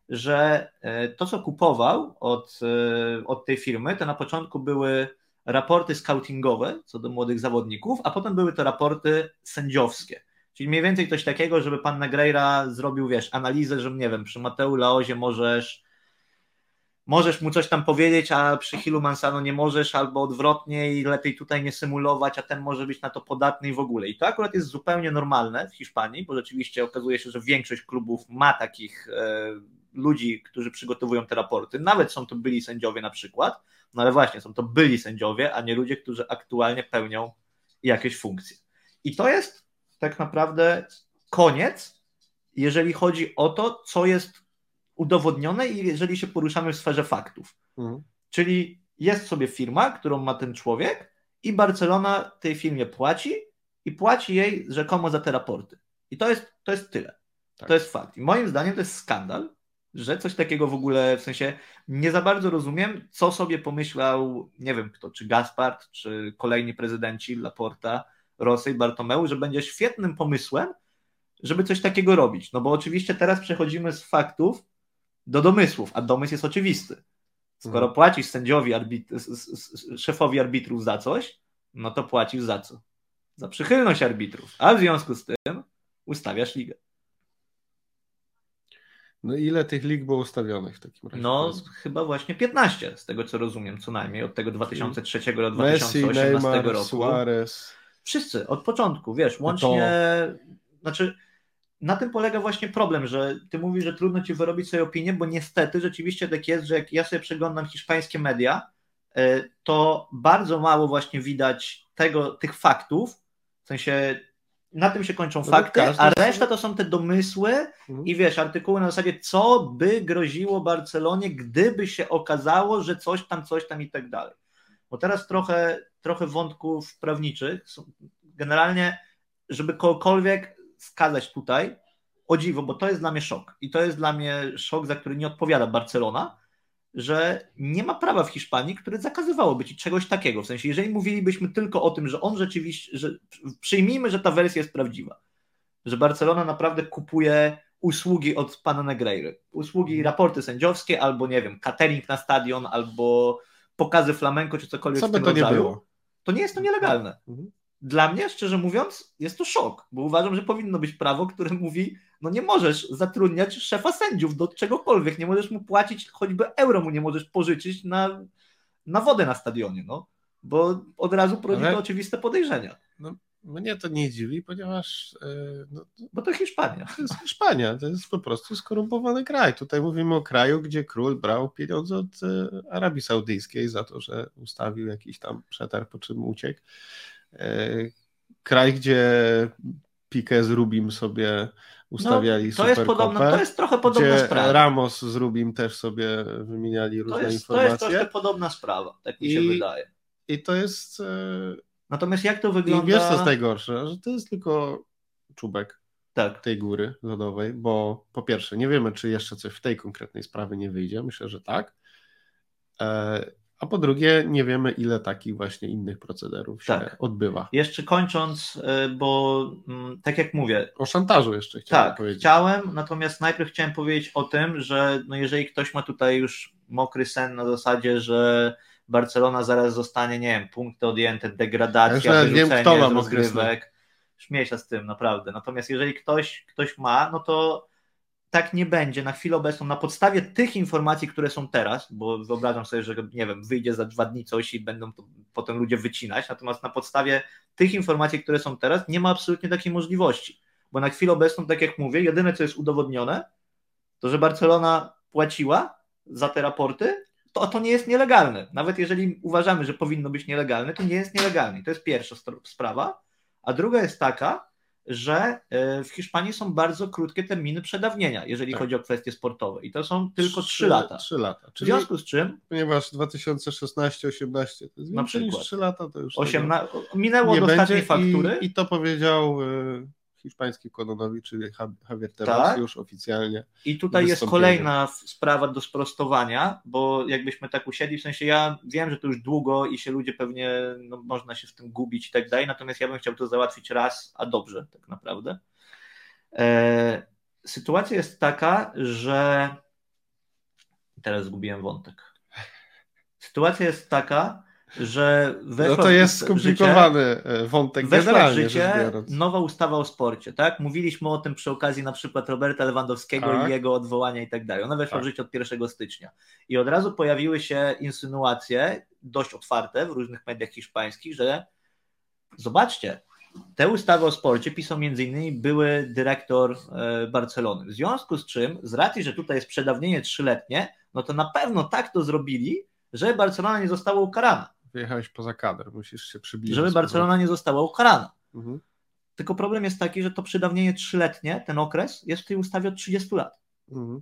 że e, to, co kupował od, e, od tej firmy, to na początku były raporty scoutingowe co do młodych zawodników, a potem były to raporty sędziowskie. Czyli mniej więcej coś takiego, żeby pan Negreira zrobił, wiesz, analizę, że nie wiem, przy Mateu Laozie możesz możesz mu coś tam powiedzieć, a przy Hilu Mansano nie możesz, albo odwrotnie i lepiej tutaj nie symulować, a ten może być na to podatny i w ogóle. I to akurat jest zupełnie normalne w Hiszpanii, bo rzeczywiście okazuje się, że większość klubów ma takich e, ludzi, którzy przygotowują te raporty. Nawet są to byli sędziowie na przykład, no ale właśnie, są to byli sędziowie, a nie ludzie, którzy aktualnie pełnią jakieś funkcje. I to jest tak naprawdę koniec, jeżeli chodzi o to, co jest udowodnione i jeżeli się poruszamy w sferze faktów. Mhm. Czyli jest sobie firma, którą ma ten człowiek i Barcelona tej firmie płaci i płaci jej rzekomo za te raporty. I to jest, to jest tyle. Tak. To jest fakt. I moim zdaniem to jest skandal, że coś takiego w ogóle, w sensie nie za bardzo rozumiem, co sobie pomyślał, nie wiem kto, czy Gaspard, czy kolejni prezydenci Laporta, Rosy i Bartomeu, że będzie świetnym pomysłem, żeby coś takiego robić. No bo oczywiście teraz przechodzimy z faktów do domysłów, a domysł jest oczywisty. Skoro mhm. płacisz sędziowi, arbit szefowi arbitrów za coś, no to płacisz za co? Za przychylność arbitrów. A w związku z tym ustawiasz ligę. No ile tych lig było ustawionych w takim razie? No chyba właśnie 15, z tego co rozumiem, co najmniej, od tego 2003 do 2018 Messi, Neymar, roku. Suarez. Wszyscy, od początku, wiesz, łącznie, to... znaczy na tym polega właśnie problem, że ty mówisz, że trudno ci wyrobić sobie opinię, bo niestety rzeczywiście tak jest, że jak ja sobie przeglądam hiszpańskie media, e, to bardzo mało właśnie widać tego, tych faktów, w sensie na tym się kończą no fakty, a reszta to są te domysły mhm. i wiesz, artykuły na zasadzie, co by groziło Barcelonie, gdyby się okazało, że coś tam, coś tam i tak dalej. Bo teraz trochę, trochę wątków prawniczych. Generalnie, żeby kogokolwiek skazać tutaj, o dziwo, bo to jest dla mnie szok. I to jest dla mnie szok, za który nie odpowiada Barcelona, że nie ma prawa w Hiszpanii, które zakazywałoby ci czegoś takiego. W sensie, jeżeli mówilibyśmy tylko o tym, że on rzeczywiście, że przyjmijmy, że ta wersja jest prawdziwa, że Barcelona naprawdę kupuje usługi od pana Negreiry, usługi, mhm. raporty sędziowskie, albo nie wiem, catering na stadion, albo pokazy flamenko, czy cokolwiek Co by to rodzaju, nie było? To nie jest to nielegalne. Mhm dla mnie, szczerze mówiąc, jest to szok, bo uważam, że powinno być prawo, które mówi, no nie możesz zatrudniać szefa sędziów do czegokolwiek, nie możesz mu płacić, choćby euro mu nie możesz pożyczyć na, na wodę na stadionie, no, bo od razu prowadzi Ale... to oczywiste podejrzenia. No, mnie to nie dziwi, ponieważ. Yy, no, bo to Hiszpania. To jest Hiszpania, to jest po prostu skorumpowany kraj. Tutaj mówimy o kraju, gdzie król brał pieniądze od yy, Arabii Saudyjskiej za to, że ustawił jakiś tam przetarg, po czym uciekł. E, kraj, gdzie Piqué z Rubim sobie ustawiali no, to jest podobna, To jest trochę podobna sprawa. Ramos z Rubim też sobie wymieniali różne to jest, informacje. To jest trochę podobna sprawa, tak mi I, się wydaje. I to jest... E, Natomiast jak to wygląda... I wiesz co jest najgorsze, że to jest tylko czubek tak. tej góry lodowej, bo po pierwsze nie wiemy, czy jeszcze coś w tej konkretnej sprawie nie wyjdzie, myślę, że tak, e, A po drugie, nie wiemy, ile takich właśnie innych procederów się Tak. odbywa. Jeszcze kończąc, y, bo mm, tak jak mówię, O szantażu jeszcze chciałem tak, powiedzieć. chciałem, natomiast najpierw chciałem powiedzieć o tym, że no jeżeli ktoś ma tutaj już mokry sen na zasadzie, że Barcelona zaraz zostanie, nie wiem, punkty odjęte, Ja degradacja, wiem, wyrzucenie kto ma rozgrywek. Śmieję się z tym, naprawdę. Natomiast jeżeli ktoś, ktoś ma, no to tak nie będzie na chwilę obecną, na podstawie tych informacji, które są teraz, bo wyobrażam sobie, że nie wiem, wyjdzie za dwa dni coś i będą to potem ludzie wycinać, natomiast na podstawie tych informacji, które są teraz, nie ma absolutnie takiej możliwości, bo na chwilę obecną, tak jak mówię, jedyne co jest udowodnione, to że Barcelona płaciła za te raporty, to to nie jest nielegalne. Nawet jeżeli uważamy, że powinno być nielegalne, to nie jest nielegalne. To jest pierwsza sprawa. A druga jest taka, że e, w Hiszpanii są bardzo krótkie terminy przedawnienia, jeżeli Tak. chodzi o kwestie sportowe. I to są tylko 3 lata. Trzy lata. W Czyli związku z czym ponieważ 2016-18 to jest Na niż przykład. 3 lata, to już tego 18, minęło od ostatniej faktury. I, I to powiedział y, hiszpański kononowi, czyli Javier Tebas Tak. już oficjalnie. I tutaj jest kolejna sprawa do sprostowania, bo jakbyśmy tak usiedli, w sensie ja wiem, że to już długo i się ludzie pewnie, no, można się w tym gubić i tak dalej, natomiast ja bym chciał to załatwić raz, a dobrze tak naprawdę. E, sytuacja jest taka, że teraz zgubiłem wątek. Sytuacja jest taka, że weszła No to jest życie- skomplikowany e, wątek Weszła w życie nowa ustawa o sporcie, tak? Mówiliśmy o tym przy okazji na przykład Roberta Lewandowskiego Tak. i jego odwołania i tak dalej. Ona weszła Tak. w życie od 1 stycznia. I od razu pojawiły się insynuacje, dość otwarte w różnych mediach hiszpańskich, że zobaczcie, te ustawy o sporcie pisał m.in. były dyrektor e, Barcelony. W związku z czym, z racji, że tutaj jest przedawnienie trzyletnie, no to na pewno tak to zrobili, że Barcelona nie została ukarana. Wyjechałeś poza kadr, musisz się przybliżyć. Żeby Barcelona nie została ukarana. Mhm. Tylko problem jest taki, że to przedawnienie trzyletnie, ten okres, jest w tej ustawie od 30 lat. Mhm.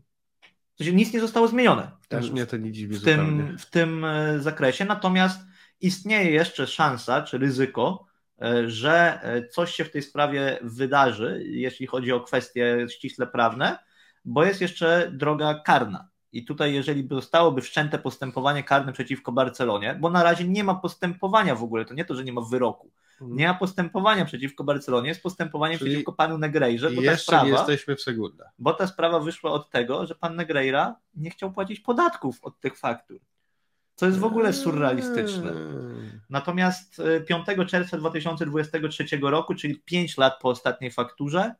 To się nic nie zostało zmienione w tym, Też mnie to nie dziwi w zupełnie. tym, w tym e, zakresie. Natomiast istnieje jeszcze szansa czy ryzyko, e, że e, coś się w tej sprawie wydarzy, jeśli chodzi o kwestie ściśle prawne, bo jest jeszcze droga karna. I tutaj, jeżeli by zostałoby wszczęte postępowanie karne przeciwko Barcelonie, bo na razie nie ma postępowania w ogóle, to nie to, że nie ma wyroku, Mhm. nie ma postępowania przeciwko Barcelonie, jest postępowanie Czyli przeciwko panu Negrejrze, bo ta, jeszcze nie sprawa, jesteśmy w Segunda. bo ta sprawa wyszła od tego, że pan Negreira nie chciał płacić podatków od tych faktur. Co jest w ogóle surrealistyczne. Eee. Natomiast e, 5 czerwca 2023 roku, czyli 5 lat po ostatniej fakturze, e,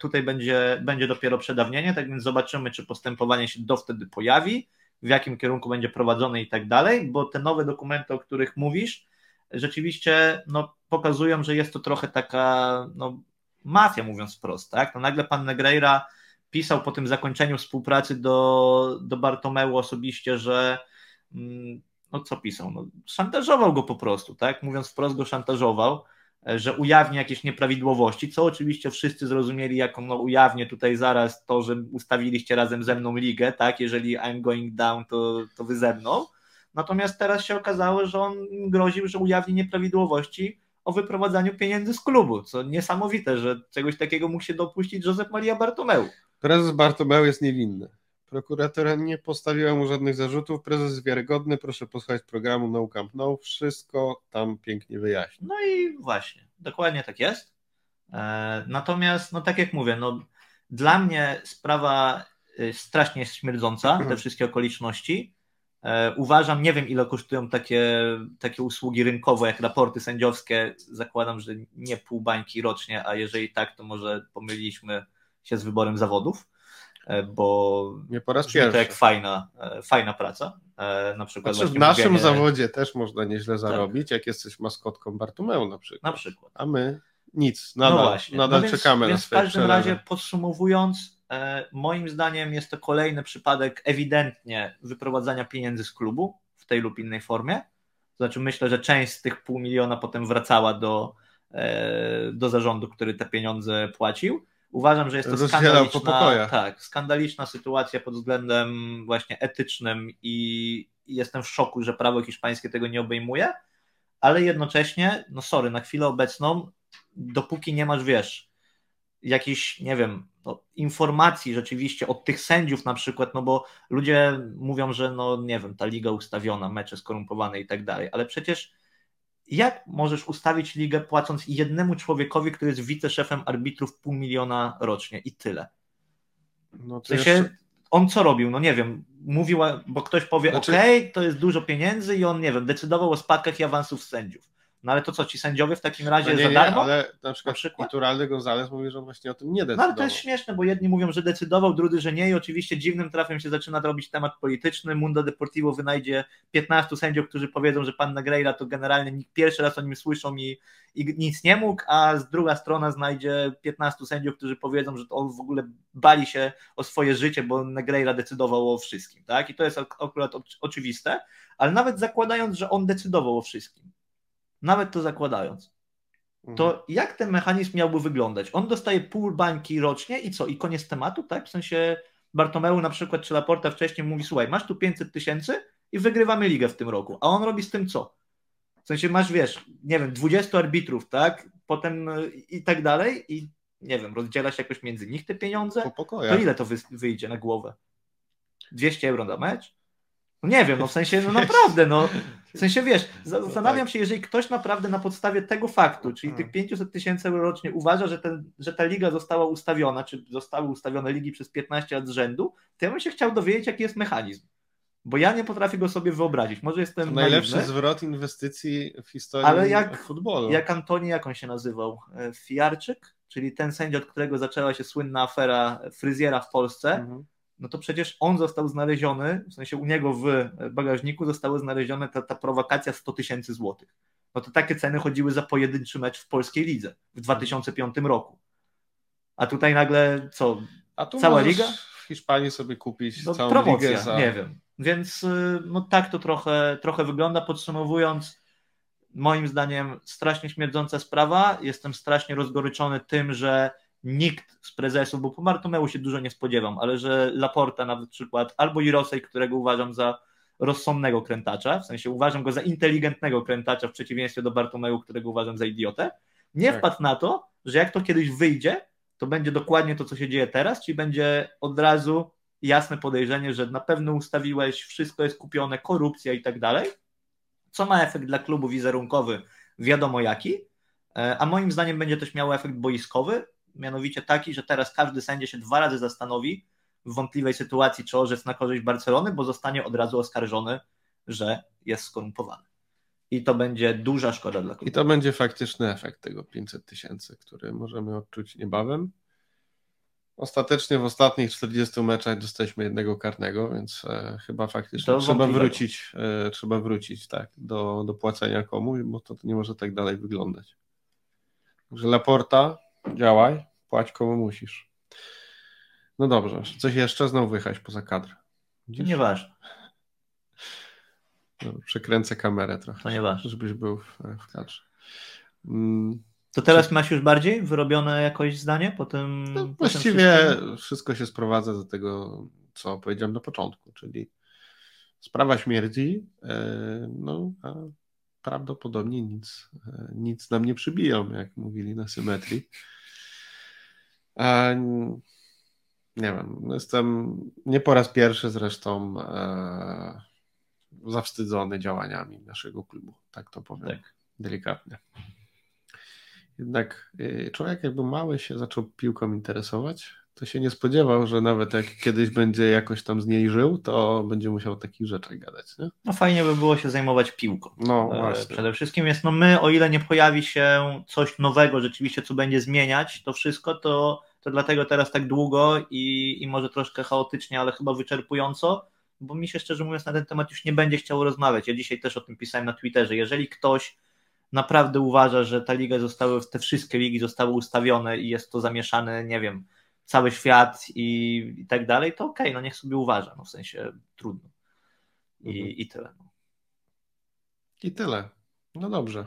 tutaj będzie, będzie dopiero przedawnienie, tak więc zobaczymy, czy postępowanie się do wtedy pojawi, w jakim kierunku będzie prowadzone i tak dalej, bo te nowe dokumenty, o których mówisz, rzeczywiście no, pokazują, że jest to trochę taka no, mafia, mówiąc wprost. Tak? No, nagle pan Negreira pisał po tym zakończeniu współpracy do, do Bartomeu osobiście, że mm, no co pisał? No, szantażował go po prostu, tak? Mówiąc wprost go szantażował, e, że ujawni jakieś nieprawidłowości, co oczywiście wszyscy zrozumieli jako no ujawnię tutaj zaraz to, że ustawiliście razem ze mną ligę, tak? Jeżeli I'm going down, to, to wy ze mną. Natomiast teraz się okazało, że on groził, że ujawni nieprawidłowości o wyprowadzaniu pieniędzy z klubu, co niesamowite, że czegoś takiego mógł się dopuścić Josep Maria Bartomeu. Prezes Bartomeu jest niewinny. Prokuratura nie postawiła mu żadnych zarzutów. Prezes jest wiarygodny. Proszę posłuchać programu No Camp No. Wszystko tam pięknie wyjaśni. No i właśnie, dokładnie tak jest. E, Natomiast, no tak jak mówię, no, dla mnie sprawa y, strasznie jest śmierdząca, te wszystkie okoliczności. E, Uważam, nie wiem ile kosztują takie, takie usługi rynkowe, jak raporty sędziowskie. Zakładam, że nie pół bańki rocznie, a jeżeli tak, to może pomyliliśmy się z wyborem zawodów, e, bo Nie po raz brzmi to jak pierwszy. fajna, e, fajna praca. E, Na przykład Znaczy, w naszym mówienie- zawodzie też można nieźle zarobić, jak jesteś maskotką Bartomeu na przykład. Na przykład. A my nic, nadal, no właśnie. nadal no więc, czekamy więc na w swoje każdym przelewy. razie podsumowując, e, moim zdaniem jest to kolejny przypadek ewidentnie wyprowadzania pieniędzy z klubu w tej lub innej formie. Znaczy myślę, że część z tych pół miliona potem wracała do, e, do zarządu, który te pieniądze płacił. Uważam, że jest to skandaliczna, tak, skandaliczna sytuacja pod względem właśnie etycznym i i jestem w szoku, że prawo hiszpańskie tego nie obejmuje, ale jednocześnie, no sorry, na chwilę obecną, dopóki nie masz, wiesz, jakichś, nie wiem, no, informacji rzeczywiście od tych sędziów na przykład, no bo ludzie mówią, że no nie wiem, ta liga ustawiona, mecze skorumpowane i tak dalej, ale przecież jak możesz ustawić ligę płacąc jednemu człowiekowi, który jest wiceszefem arbitrów pół miliona rocznie i tyle? No w sensie, jeszcze... on co robił? No nie wiem, mówił, bo ktoś powie, znaczy... okej, okay, to jest dużo pieniędzy i on, nie wiem, decydował o spadkach i awansów sędziów. No ale to co, ci sędziowie w takim razie no nie, za darmo? Nie, ale na przykład, na przykład? Naturalny Gonzales mówi, że on właśnie o tym nie decydował. No ale to jest śmieszne, bo jedni mówią, że decydował, drudzy, że nie i oczywiście dziwnym trafem się zaczyna robić temat polityczny. Mundo Deportivo wynajdzie 15 sędziów, którzy powiedzą, że pan Negreira to generalnie pierwszy raz o nim słyszą i, i nic nie mógł, a z druga strona znajdzie 15 sędziów, którzy powiedzą, że on w ogóle bali się o swoje życie, bo Negreira decydował o wszystkim, tak? I to jest akurat oczywiste, ale nawet zakładając, że on decydował o wszystkim, nawet to zakładając, to mhm. jak ten mechanizm miałby wyglądać? On dostaje pół bańki rocznie i co? I koniec tematu, tak? W sensie Bartomeu na przykład, czy Laporta wcześniej mówi, słuchaj, masz tu 500 tysięcy i wygrywamy ligę w tym roku. A on robi z tym co? W sensie masz, wiesz, nie wiem, 20 arbitrów, tak? Potem i tak dalej i nie wiem, rozdziela się jakoś między nich te pieniądze. To ile to wyjdzie na głowę? 200 euro na mecz? No nie wiem, no w sensie, no naprawdę, no w sensie wiesz, zastanawiam się, jeżeli ktoś naprawdę na podstawie tego faktu, czyli tych 500 tysięcy euro rocznie uważa, że, ten, że ta liga została ustawiona, czy zostały ustawione ligi przez 15 lat z rzędu, to ja bym się chciał dowiedzieć, jaki jest mechanizm. Bo ja nie potrafię go sobie wyobrazić. Może jestem. To najlepszy naiwny, zwrot inwestycji w historii ale jak, futbolu. Jak Antoni, jak on się nazywał? E, Fijarczyk, czyli ten sędzia, od którego zaczęła się słynna afera fryzjera w Polsce. Mhm no to przecież on został znaleziony, w sensie u niego w bagażniku zostały znalezione ta, ta prowokacja 100 tysięcy złotych. No to takie ceny chodziły za pojedynczy mecz w polskiej lidze w 2005 roku. A tutaj nagle co? A tu cała liga? W Hiszpanii sobie kupić no, całą promocja, ligę za... nie wiem. Więc y, no tak to trochę, trochę wygląda. Podsumowując, moim zdaniem strasznie śmierdząca sprawa. Jestem strasznie rozgoryczony tym, że nikt z prezesów, bo po Martomeu się dużo nie spodziewam, ale że Laporta na przykład, albo Irosej, którego uważam za rozsądnego krętacza, w sensie uważam go za inteligentnego krętacza w przeciwieństwie do Bartomeu, którego uważam za idiotę, nie tak. wpadł na to, że jak to kiedyś wyjdzie, to będzie dokładnie to, co się dzieje teraz, czyli będzie od razu jasne podejrzenie, że na pewno ustawiłeś, wszystko jest kupione, korupcja i tak dalej, co ma efekt dla klubu wizerunkowy, wiadomo jaki, e, a moim zdaniem będzie też miało efekt boiskowy, mianowicie taki, że teraz każdy sędzia się dwa razy zastanowi w wątpliwej sytuacji, czy orzec na korzyść Barcelony, bo zostanie od razu oskarżony, że jest skorumpowany. I to będzie duża szkoda dla klubu. I to będzie faktyczny efekt tego 500 tysięcy, który możemy odczuć niebawem. Ostatecznie w ostatnich 40 meczach dostaliśmy jednego karnego, więc e, chyba faktycznie trzeba wrócić, e, trzeba wrócić tak, do, do płacenia komuś, bo to, to nie może tak dalej wyglądać. Także Laporta Działaj, płać komu musisz. No dobrze, coś jeszcze? Znowu wyjechać poza kadr. Widzisz? Nieważne. No, przekręcę kamerę trochę, to nieważne. żebyś był w, w kadrze. Mm. To teraz masz już bardziej wyrobione jakoś zdanie po tym? No, właściwie wszystkim? wszystko się sprowadza do tego, co powiedziałem na początku, czyli sprawa śmierci, e, no a prawdopodobnie nic, e, nic nam nie przybiją, jak mówili na symetrii. Nie wiem, jestem nie po raz pierwszy zresztą e, zawstydzony działaniami naszego klubu, tak to powiem tak. delikatnie. Jednak e, człowiek jakby mały się zaczął piłką interesować, to się nie spodziewał, że nawet jak kiedyś będzie jakoś tam z niej żył, to będzie musiał o takich rzeczach gadać. Nie? No fajnie by było się zajmować piłką. No e, właśnie. Przede wszystkim jest, no my, o ile nie pojawi się coś nowego rzeczywiście, co będzie zmieniać to wszystko, to, to dlatego teraz tak długo i, i może troszkę chaotycznie, ale chyba wyczerpująco, bo mi się szczerze mówiąc na ten temat już nie będzie chciało rozmawiać. Ja dzisiaj też o tym pisałem na Twitterze. Jeżeli ktoś naprawdę uważa, że ta liga zostały, te wszystkie ligi zostały ustawione i jest to zamieszane, nie wiem, cały świat i, i tak dalej, to okej, okay, no niech sobie uważa, no w sensie trudno. I, mhm. i tyle. No. I tyle. No dobrze.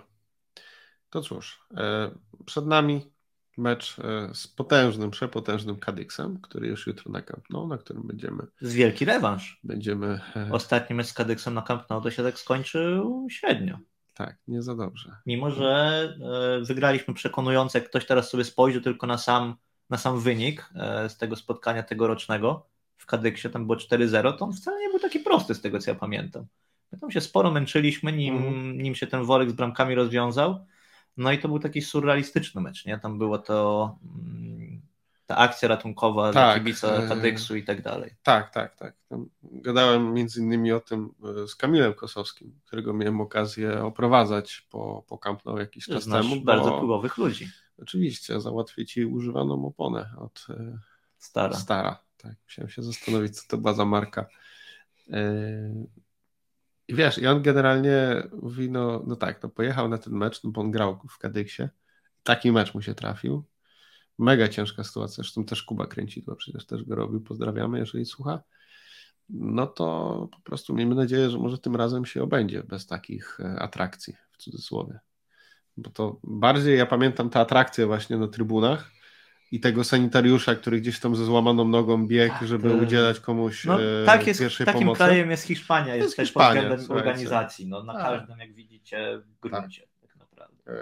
To cóż, e, przed nami mecz e, z potężnym, przepotężnym Kadyksem, który już jutro na Camp Nou, na którym będziemy... Z wielki rewanż. Będziemy... E, Ostatni mecz z Kadyksem na Camp Nou to się tak skończył średnio. Tak, nie za dobrze. Mimo, że wygraliśmy przekonująco, jak ktoś teraz sobie spojrzy tylko na sam na sam wynik e, z tego spotkania tegorocznego w Kadyksie, tam było 4-0, to on wcale nie był taki prosty z tego, co ja pamiętam. My tam się sporo męczyliśmy, nim, mm. nim się ten worek z bramkami rozwiązał. No i to był taki surrealistyczny mecz, nie? Tam było to mm, ta akcja ratunkowa tak, dla kibica e, Kadyksu i tak dalej. Tak, tak, tak. Gadałem między innymi o tym e, z Kamilem Kosowskim, którego miałem okazję oprowadzać po, po Camp Nou jakiś czas Znasz temu. bardzo bo... klubowych ludzi. Oczywiście, załatwię ci używaną oponę od e, Stara. Stara. Tak, musiałem się zastanowić, co to była za marka. I wiesz, i on generalnie mówi, no, no tak, no pojechał na ten mecz, no bo on grał w Kadyksie. Taki mecz mu się trafił. Mega ciężka sytuacja, zresztą też Kuba Kręcidła przecież też go robił, pozdrawiamy, jeżeli słucha. No to po prostu miejmy nadzieję, że może tym razem się obędzie bez takich e, atrakcji, w cudzysłowie. Bo to bardziej ja pamiętam te atrakcje właśnie na trybunach, i tego sanitariusza, który gdzieś tam ze złamaną nogą biegł, żeby udzielać komuś no, e, tak jest, pierwszej takim pomocy. krajem jest Hiszpania, jest, jest też Hiszpania, pod względem organizacji. No, na tak. każdym, jak widzicie, gruncie tak. tak naprawdę.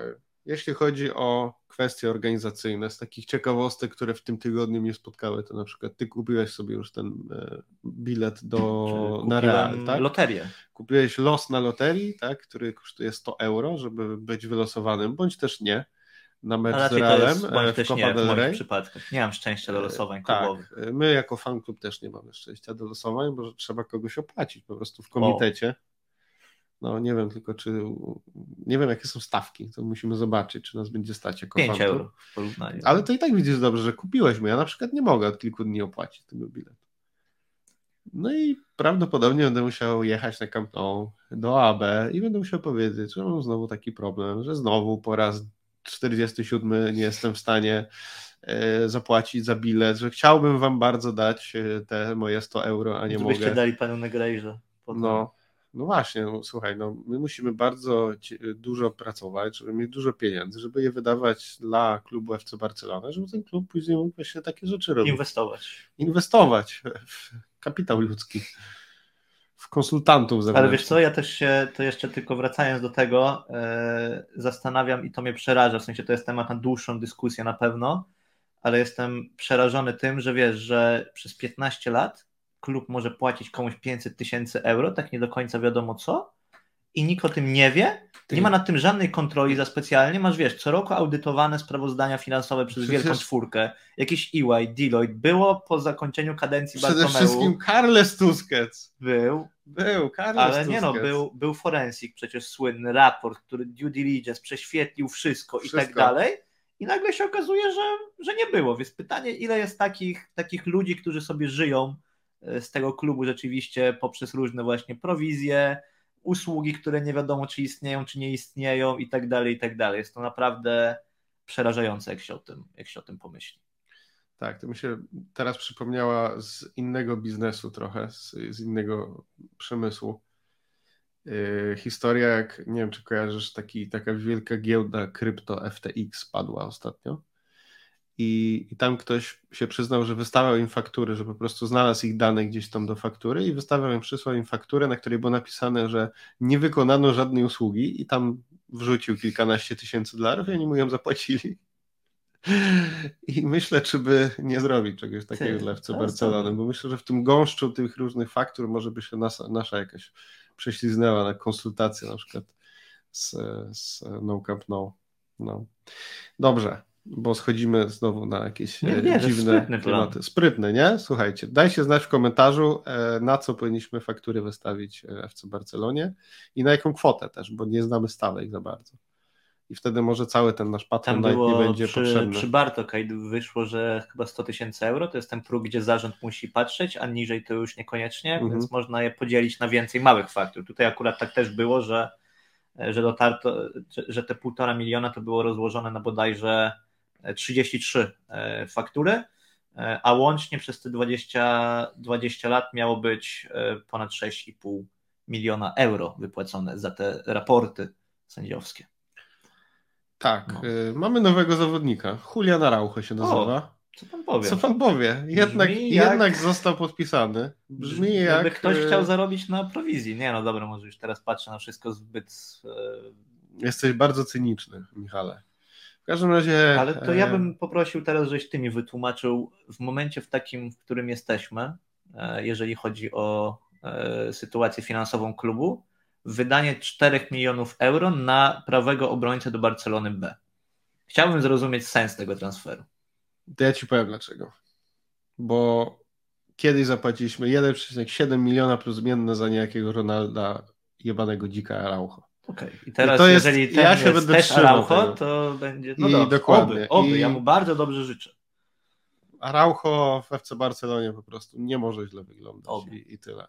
E, jeśli chodzi o kwestie organizacyjne, z takich ciekawostek, które w tym tygodniu mnie spotkały, to na przykład ty kupiłeś sobie już ten e, bilet do, na Real, tak? Loterię. Kupiłeś los na loterii, tak, który kosztuje 100 euro, żeby być wylosowanym, bądź też nie na mecz z Realem e, w Copa nie, del Rey. przypadkach. Nie mam szczęścia do losowań tak, klubowych. Tak, my jako fan klub też nie mamy szczęścia do losowań, bo trzeba kogoś opłacić po prostu w komitecie. No nie wiem tylko, czy nie wiem jakie są stawki, to musimy zobaczyć, czy nas będzie stać jako 5 euro w porównaniu. Ale to i tak widzisz dobrze, że kupiłeś mnie. Ja na przykład nie mogę od kilku dni opłacić tego biletu. No i prawdopodobnie będę musiał jechać na Camp Nou do AB i będę musiał powiedzieć, że mam znowu taki problem, że znowu po raz 47 nie jestem w stanie e, zapłacić za bilet, że chciałbym wam bardzo dać e, te moje 100 euro, a nie Żebyście mogę. dali panu Negrejże. No, no właśnie, no, słuchaj, no, my musimy bardzo dużo pracować, żeby mieć dużo pieniędzy, żeby je wydawać dla klubu FC Barcelona, żeby ten klub później mógł właśnie takie rzeczy robić. Inwestować. Inwestować w kapitał ludzki w konsultantów zewnętrznych. Ale wiesz co, ja też się, to jeszcze tylko wracając do tego, e, zastanawiam i to mnie przeraża, w sensie to jest temat na dłuższą dyskusję na pewno, ale jestem przerażony tym, że wiesz, że przez 15 lat klub może płacić komuś 500 tysięcy euro, tak nie do końca wiadomo co, i nikt o tym nie wie, nie ma nad tym żadnej kontroli za specjalnie, masz wiesz, co roku audytowane sprawozdania finansowe przez Przecież... wielką czwórkę, jakieś EY, Deloitte, było po zakończeniu kadencji Przede Bartomeu. Przede wszystkim Carles Tusquets. Był. Był, Carles Ale Tusquets. nie no, był, był forensik przecież słynny, raport, który due diligence prześwietlił wszystko, wszystko. i tak dalej. I nagle się okazuje, że, że nie było. Więc pytanie, ile jest takich, takich ludzi, którzy sobie żyją z tego klubu rzeczywiście poprzez różne właśnie prowizje, usługi, które nie wiadomo, czy istnieją, czy nie istnieją i tak dalej, i tak dalej. Jest to naprawdę przerażające, jak się o tym, jak się o tym pomyśli. Tak, to mi się teraz przypomniała z innego biznesu trochę, z, z innego przemysłu. Yy, historia, jak nie wiem, czy kojarzysz, taki, taka wielka giełda krypto FTX padła ostatnio i, i tam ktoś się przyznał, że wystawiał im faktury, że po prostu znalazł ich dane gdzieś tam do faktury i wystawiał im, przysłał im fakturę, na której było napisane, że nie wykonano żadnej usługi i tam wrzucił kilkanaście tysięcy dolarów i oni mu ją zapłacili. I myślę, czy by nie zrobić czegoś takiego dla FC Barcelony, bo myślę, że w tym gąszczu tych różnych faktur może by się nasza, nasza jakaś prześliznęła na konsultację na przykład z, z No Camp No. no. Dobrze, bo schodzimy znowu na jakieś nie, nie, dziwne sprytny klimaty. Plan. Sprytny, nie? Słuchajcie, dajcie znać w komentarzu, e, na co powinniśmy faktury wystawić e, FC Barcelonie i na jaką kwotę też, bo nie znamy stawek za bardzo. I wtedy może cały ten nasz patron nie będzie przy, potrzebny. Przy Bartokaj wyszło, że chyba 100 tysięcy euro to jest ten próg, gdzie zarząd musi patrzeć, a niżej to już niekoniecznie, mhm. więc można je podzielić na więcej małych faktur. Tutaj akurat tak też było, że, że dotarto, że te półtora miliona to było rozłożone na bodajże 33 e, faktury, e, a łącznie przez te 20, 20 lat miało być e, ponad 6,5 miliona euro wypłacone za te raporty sędziowskie. Tak, no. mamy nowego zawodnika. Julian Araujo się nazywa. O, co pan powie? Co pan powie? Jednak, jak... jednak został podpisany. Brzmi jak... Jakby ktoś chciał zarobić na prowizji. Nie no dobra, może już teraz patrzę na wszystko zbyt... Jesteś bardzo cyniczny, Michale W każdym razie. Ale to ja e, bym poprosił teraz, żebyś ty mi wytłumaczył w momencie w takim, w którym jesteśmy, e, jeżeli chodzi o e, sytuację finansową klubu, wydanie 4 milionów euro na prawego obrońcę do Barcelony B. Chciałbym zrozumieć sens tego transferu. To ja ci powiem dlaczego. Bo kiedyś zapłaciliśmy 1,7 miliona plus zmienne za niejakiego Ronalda jebanego dzika Araujo. Okej, i teraz I to jest- jeżeli ten ja się jest będę też Araujo, tego. to będzie, I no dobrze, dokładnie. oby, oby, I- ja mu bardzo dobrze życzę. Araujo w FC Barcelonie po prostu nie może źle wyglądać Oby. i, i tyle.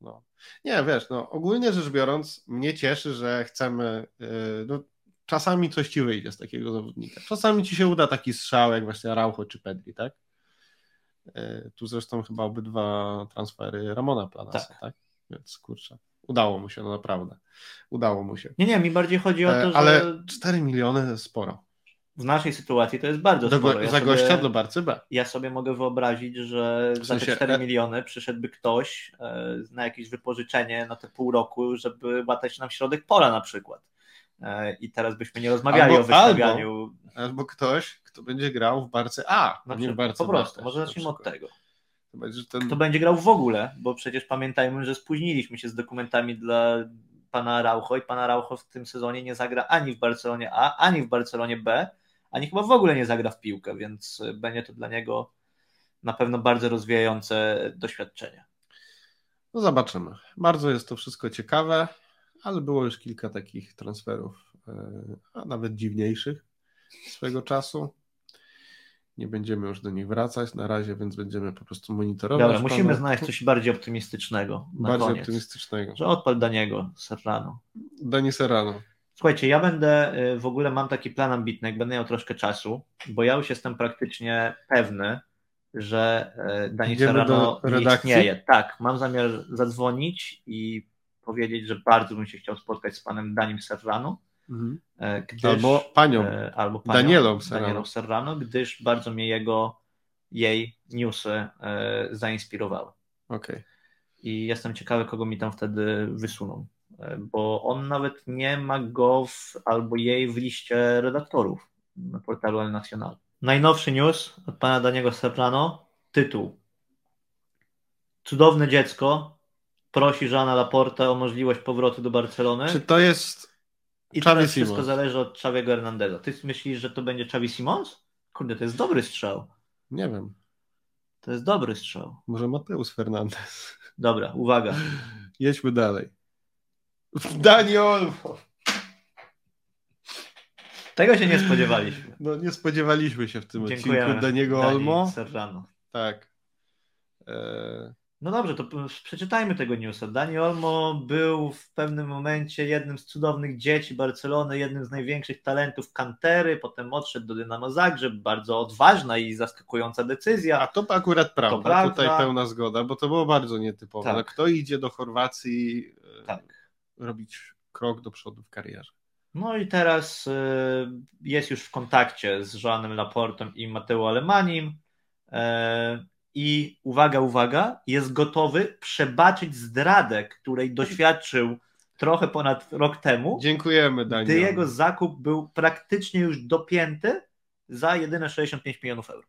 No. Nie, wiesz, no ogólnie rzecz biorąc, mnie cieszy, że chcemy, yy, no czasami coś ci wyjdzie z takiego zawodnika. Czasami ci się uda taki strzał, jak właśnie Araujo czy Pedri, tak? Yy, tu zresztą chyba obydwa transfery Ramona Planasa, tak? Tak. Więc kurczę, udało mu się, no naprawdę. Udało mu się. Nie, nie, mi bardziej chodzi o to, E, że Ale 4 miliony to jest sporo. w naszej sytuacji to jest bardzo Do, sporo. Ja za sobie- gościa do Barcy B. ja sobie mogę wyobrazić, że W za te sensie, 4 e- miliony przyszedłby ktoś e, na jakieś wypożyczenie na te pół roku, żeby łatać nam środek pola na przykład. I teraz byśmy nie rozmawiali Albo- o wystawianiu. Albo ktoś, kto będzie grał w Barce A, na nie w Barce po B prostu, też, może zacznijmy od tego. To będzie ten... Kto będzie grał w ogóle, bo przecież pamiętajmy, że spóźniliśmy się z dokumentami dla pana Araujo i pan Araujo w tym sezonie nie zagra ani w Barcelonie A, ani w Barcelonie B, ani chyba w ogóle nie zagra w piłkę, więc y, będzie to dla niego na pewno bardzo rozwijające doświadczenie. No zobaczymy. Bardzo jest to wszystko ciekawe, ale było już kilka takich transferów, e, a nawet dziwniejszych swego czasu. Nie będziemy już do nich wracać na razie, więc będziemy po prostu monitorować. Dobra, musimy pana. znaleźć coś bardziej optymistycznego bardziej koniec. optymistycznego. Że odpal Daniego Serrano. Dani Serrano. Słuchajcie, ja będę, y, w ogóle mam taki plan ambitny, jak będę miał troszkę czasu, bo ja już jestem praktycznie pewny, że y, Dani Idziemy Serrano istnieje. Tak, mam zamiar zadzwonić i powiedzieć, że bardzo bym się chciał spotkać z panem Danim Serrano, Mhm. y, gdyż, Albo panią. y, albo panią Danielą Serrano. Danielą Serrano, gdyż bardzo mnie jego, jej newsy y, zainspirowały. Okej. I jestem ciekawy, kogo mi tam wtedy wysuną. E, Bo on nawet nie ma go w, albo jej w liście redaktorów na portalu El Nacional. Najnowszy news od pana Daniego Serrano. Tytuł. Cudowne dziecko prosi Żana Laporta o możliwość powrotu do Barcelony. Czy to jest I Xavi teraz wszystko Simons? zależy od Xaviego Hernandeza. Ty myślisz, że to będzie Xavi Simons? Kurde, to jest dobry strzał. Nie wiem. To jest dobry strzał. Może Mateusz Fernandez. Dobra, uwaga. Jedźmy dalej. Dani Olmo. Tego się nie spodziewaliśmy. No nie spodziewaliśmy się w tym Dziękujemy. odcinku Daniego Dani Olmo. Serrano. Tak. E, No dobrze, to przeczytajmy tego newsa. Dani Olmo był w pewnym momencie jednym z cudownych dzieci Barcelony, jednym z największych talentów kantery, potem odszedł do Dynamo Zagrzeb, bardzo odważna i zaskakująca a decyzja. to akurat prawda, prawda. tutaj pełna zgoda, bo to było bardzo nietypowe. Tak. No, kto idzie do Chorwacji e, Tak. robić krok do przodu w karierze? No i teraz y, jest już w kontakcie z Joanem Laportem i Mateo Alemanim e, i uwaga, uwaga, jest gotowy przebaczyć zdradę, której doświadczył trochę ponad rok temu. Dziękujemy Dani. gdy jego zakup był praktycznie już dopięty za jedyne 65 milionów euro.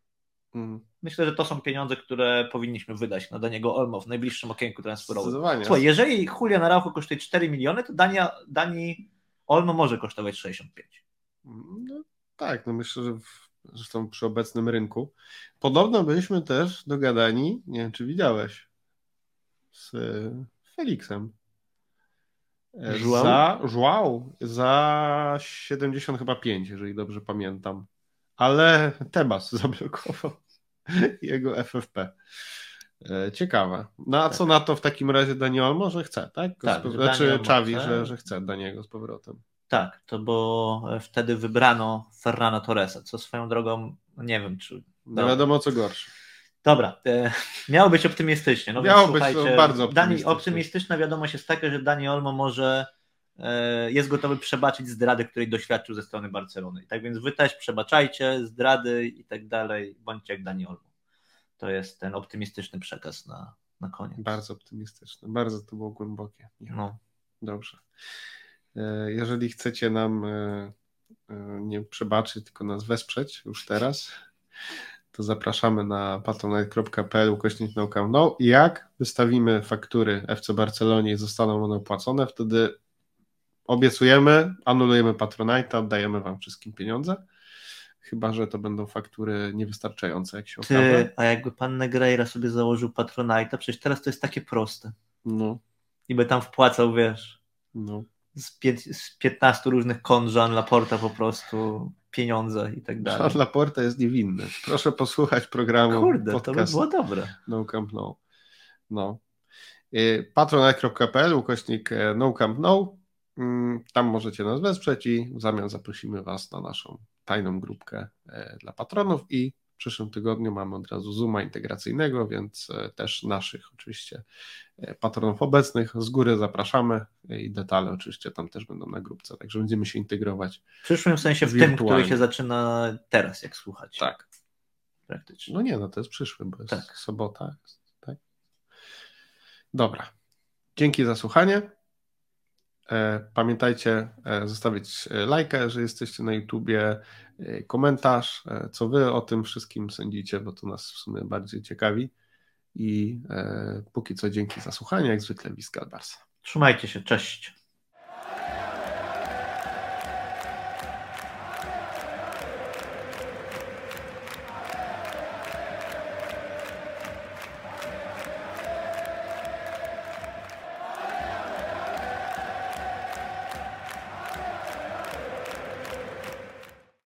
Mm, Myślę, że to są pieniądze, które powinniśmy wydać na Daniego Olmo w najbliższym okienku transferowym. Słuchaj, jeżeli Julian Araujo kosztuje 4 miliony, to Dania, Dani Olmo może kosztować 65. No, tak, no myślę, że w, zresztą przy obecnym rynku. Podobno byliśmy też dogadani, nie wiem czy widziałeś, z e, Felixem. E? Za, João, za 70 chyba 5, jeżeli dobrze pamiętam. Ale Tebas zablokował jego FFP. E, Ciekawe. No a co na to w takim razie Daniel? Może chce, tak? Tak, znaczy Czawi, chce. że, że chce Daniego z powrotem. Tak, to bo wtedy wybrano Ferrana Torresa, co swoją drogą, no nie wiem, czy... Nie Dobra. wiadomo co gorsze. Dobra, e, miało być optymistycznie. No Miało więc, być słuchajcie, bardzo Dani, optymistycznie. optymistyczna wiadomość jest taka, że Dani Olmo może e, jest gotowy przebaczyć zdrady, której doświadczył ze strony Barcelony. Tak więc wy też przebaczajcie zdrady i tak dalej, bądźcie jak Dani Olmo. To jest ten optymistyczny przekaz na, na koniec. Bardzo optymistyczne, bardzo to było głębokie. No. Dobrze. E, Jeżeli chcecie nam e, nie przebaczyć, tylko nas wesprzeć już teraz, to zapraszamy na patronite.pl ukośnik no i jak wystawimy faktury FC Barcelonie i zostaną one opłacone, wtedy obiecujemy, anulujemy Patronite, oddajemy wam wszystkim pieniądze. Chyba, że to będą faktury niewystarczające, jak się okaże. Ty, a jakby pan Negreira sobie założył Patronite, przecież teraz to jest takie proste. No, I by tam wpłacał, wiesz, no. Z, pię- z 15 różnych kont Jean Laporta po prostu pieniądze i tak dalej. Jean Laporta jest niewinny. Proszę posłuchać programu Kurde, to by było dobre. No Camp No. no. Y, Patronite.pl ukośnik e, No Camp No. Tam możecie nas wesprzeć i w zamian zaprosimy Was na naszą tajną grupkę e, dla patronów i przyszłym tygodniu mamy od razu Zooma integracyjnego, więc e, też naszych oczywiście e, patronów obecnych z góry zapraszamy i detale oczywiście tam też będą na grupce, także będziemy się integrować. W przyszłym sensie w tym, który się zaczyna teraz, jak słuchać. Tak. Praktycznie. No nie, no to jest przyszły, bo jest Tak. sobota. Tak? Dobra. Dzięki za słuchanie. E, Pamiętajcie e, zostawić e, lajka, jeżeli jesteście na YouTubie, komentarz, co wy o tym wszystkim sądzicie, bo to nas w sumie bardziej ciekawi. I póki co dzięki za słuchanie, jak zwykle Wiskal Barsa. Trzymajcie się, cześć.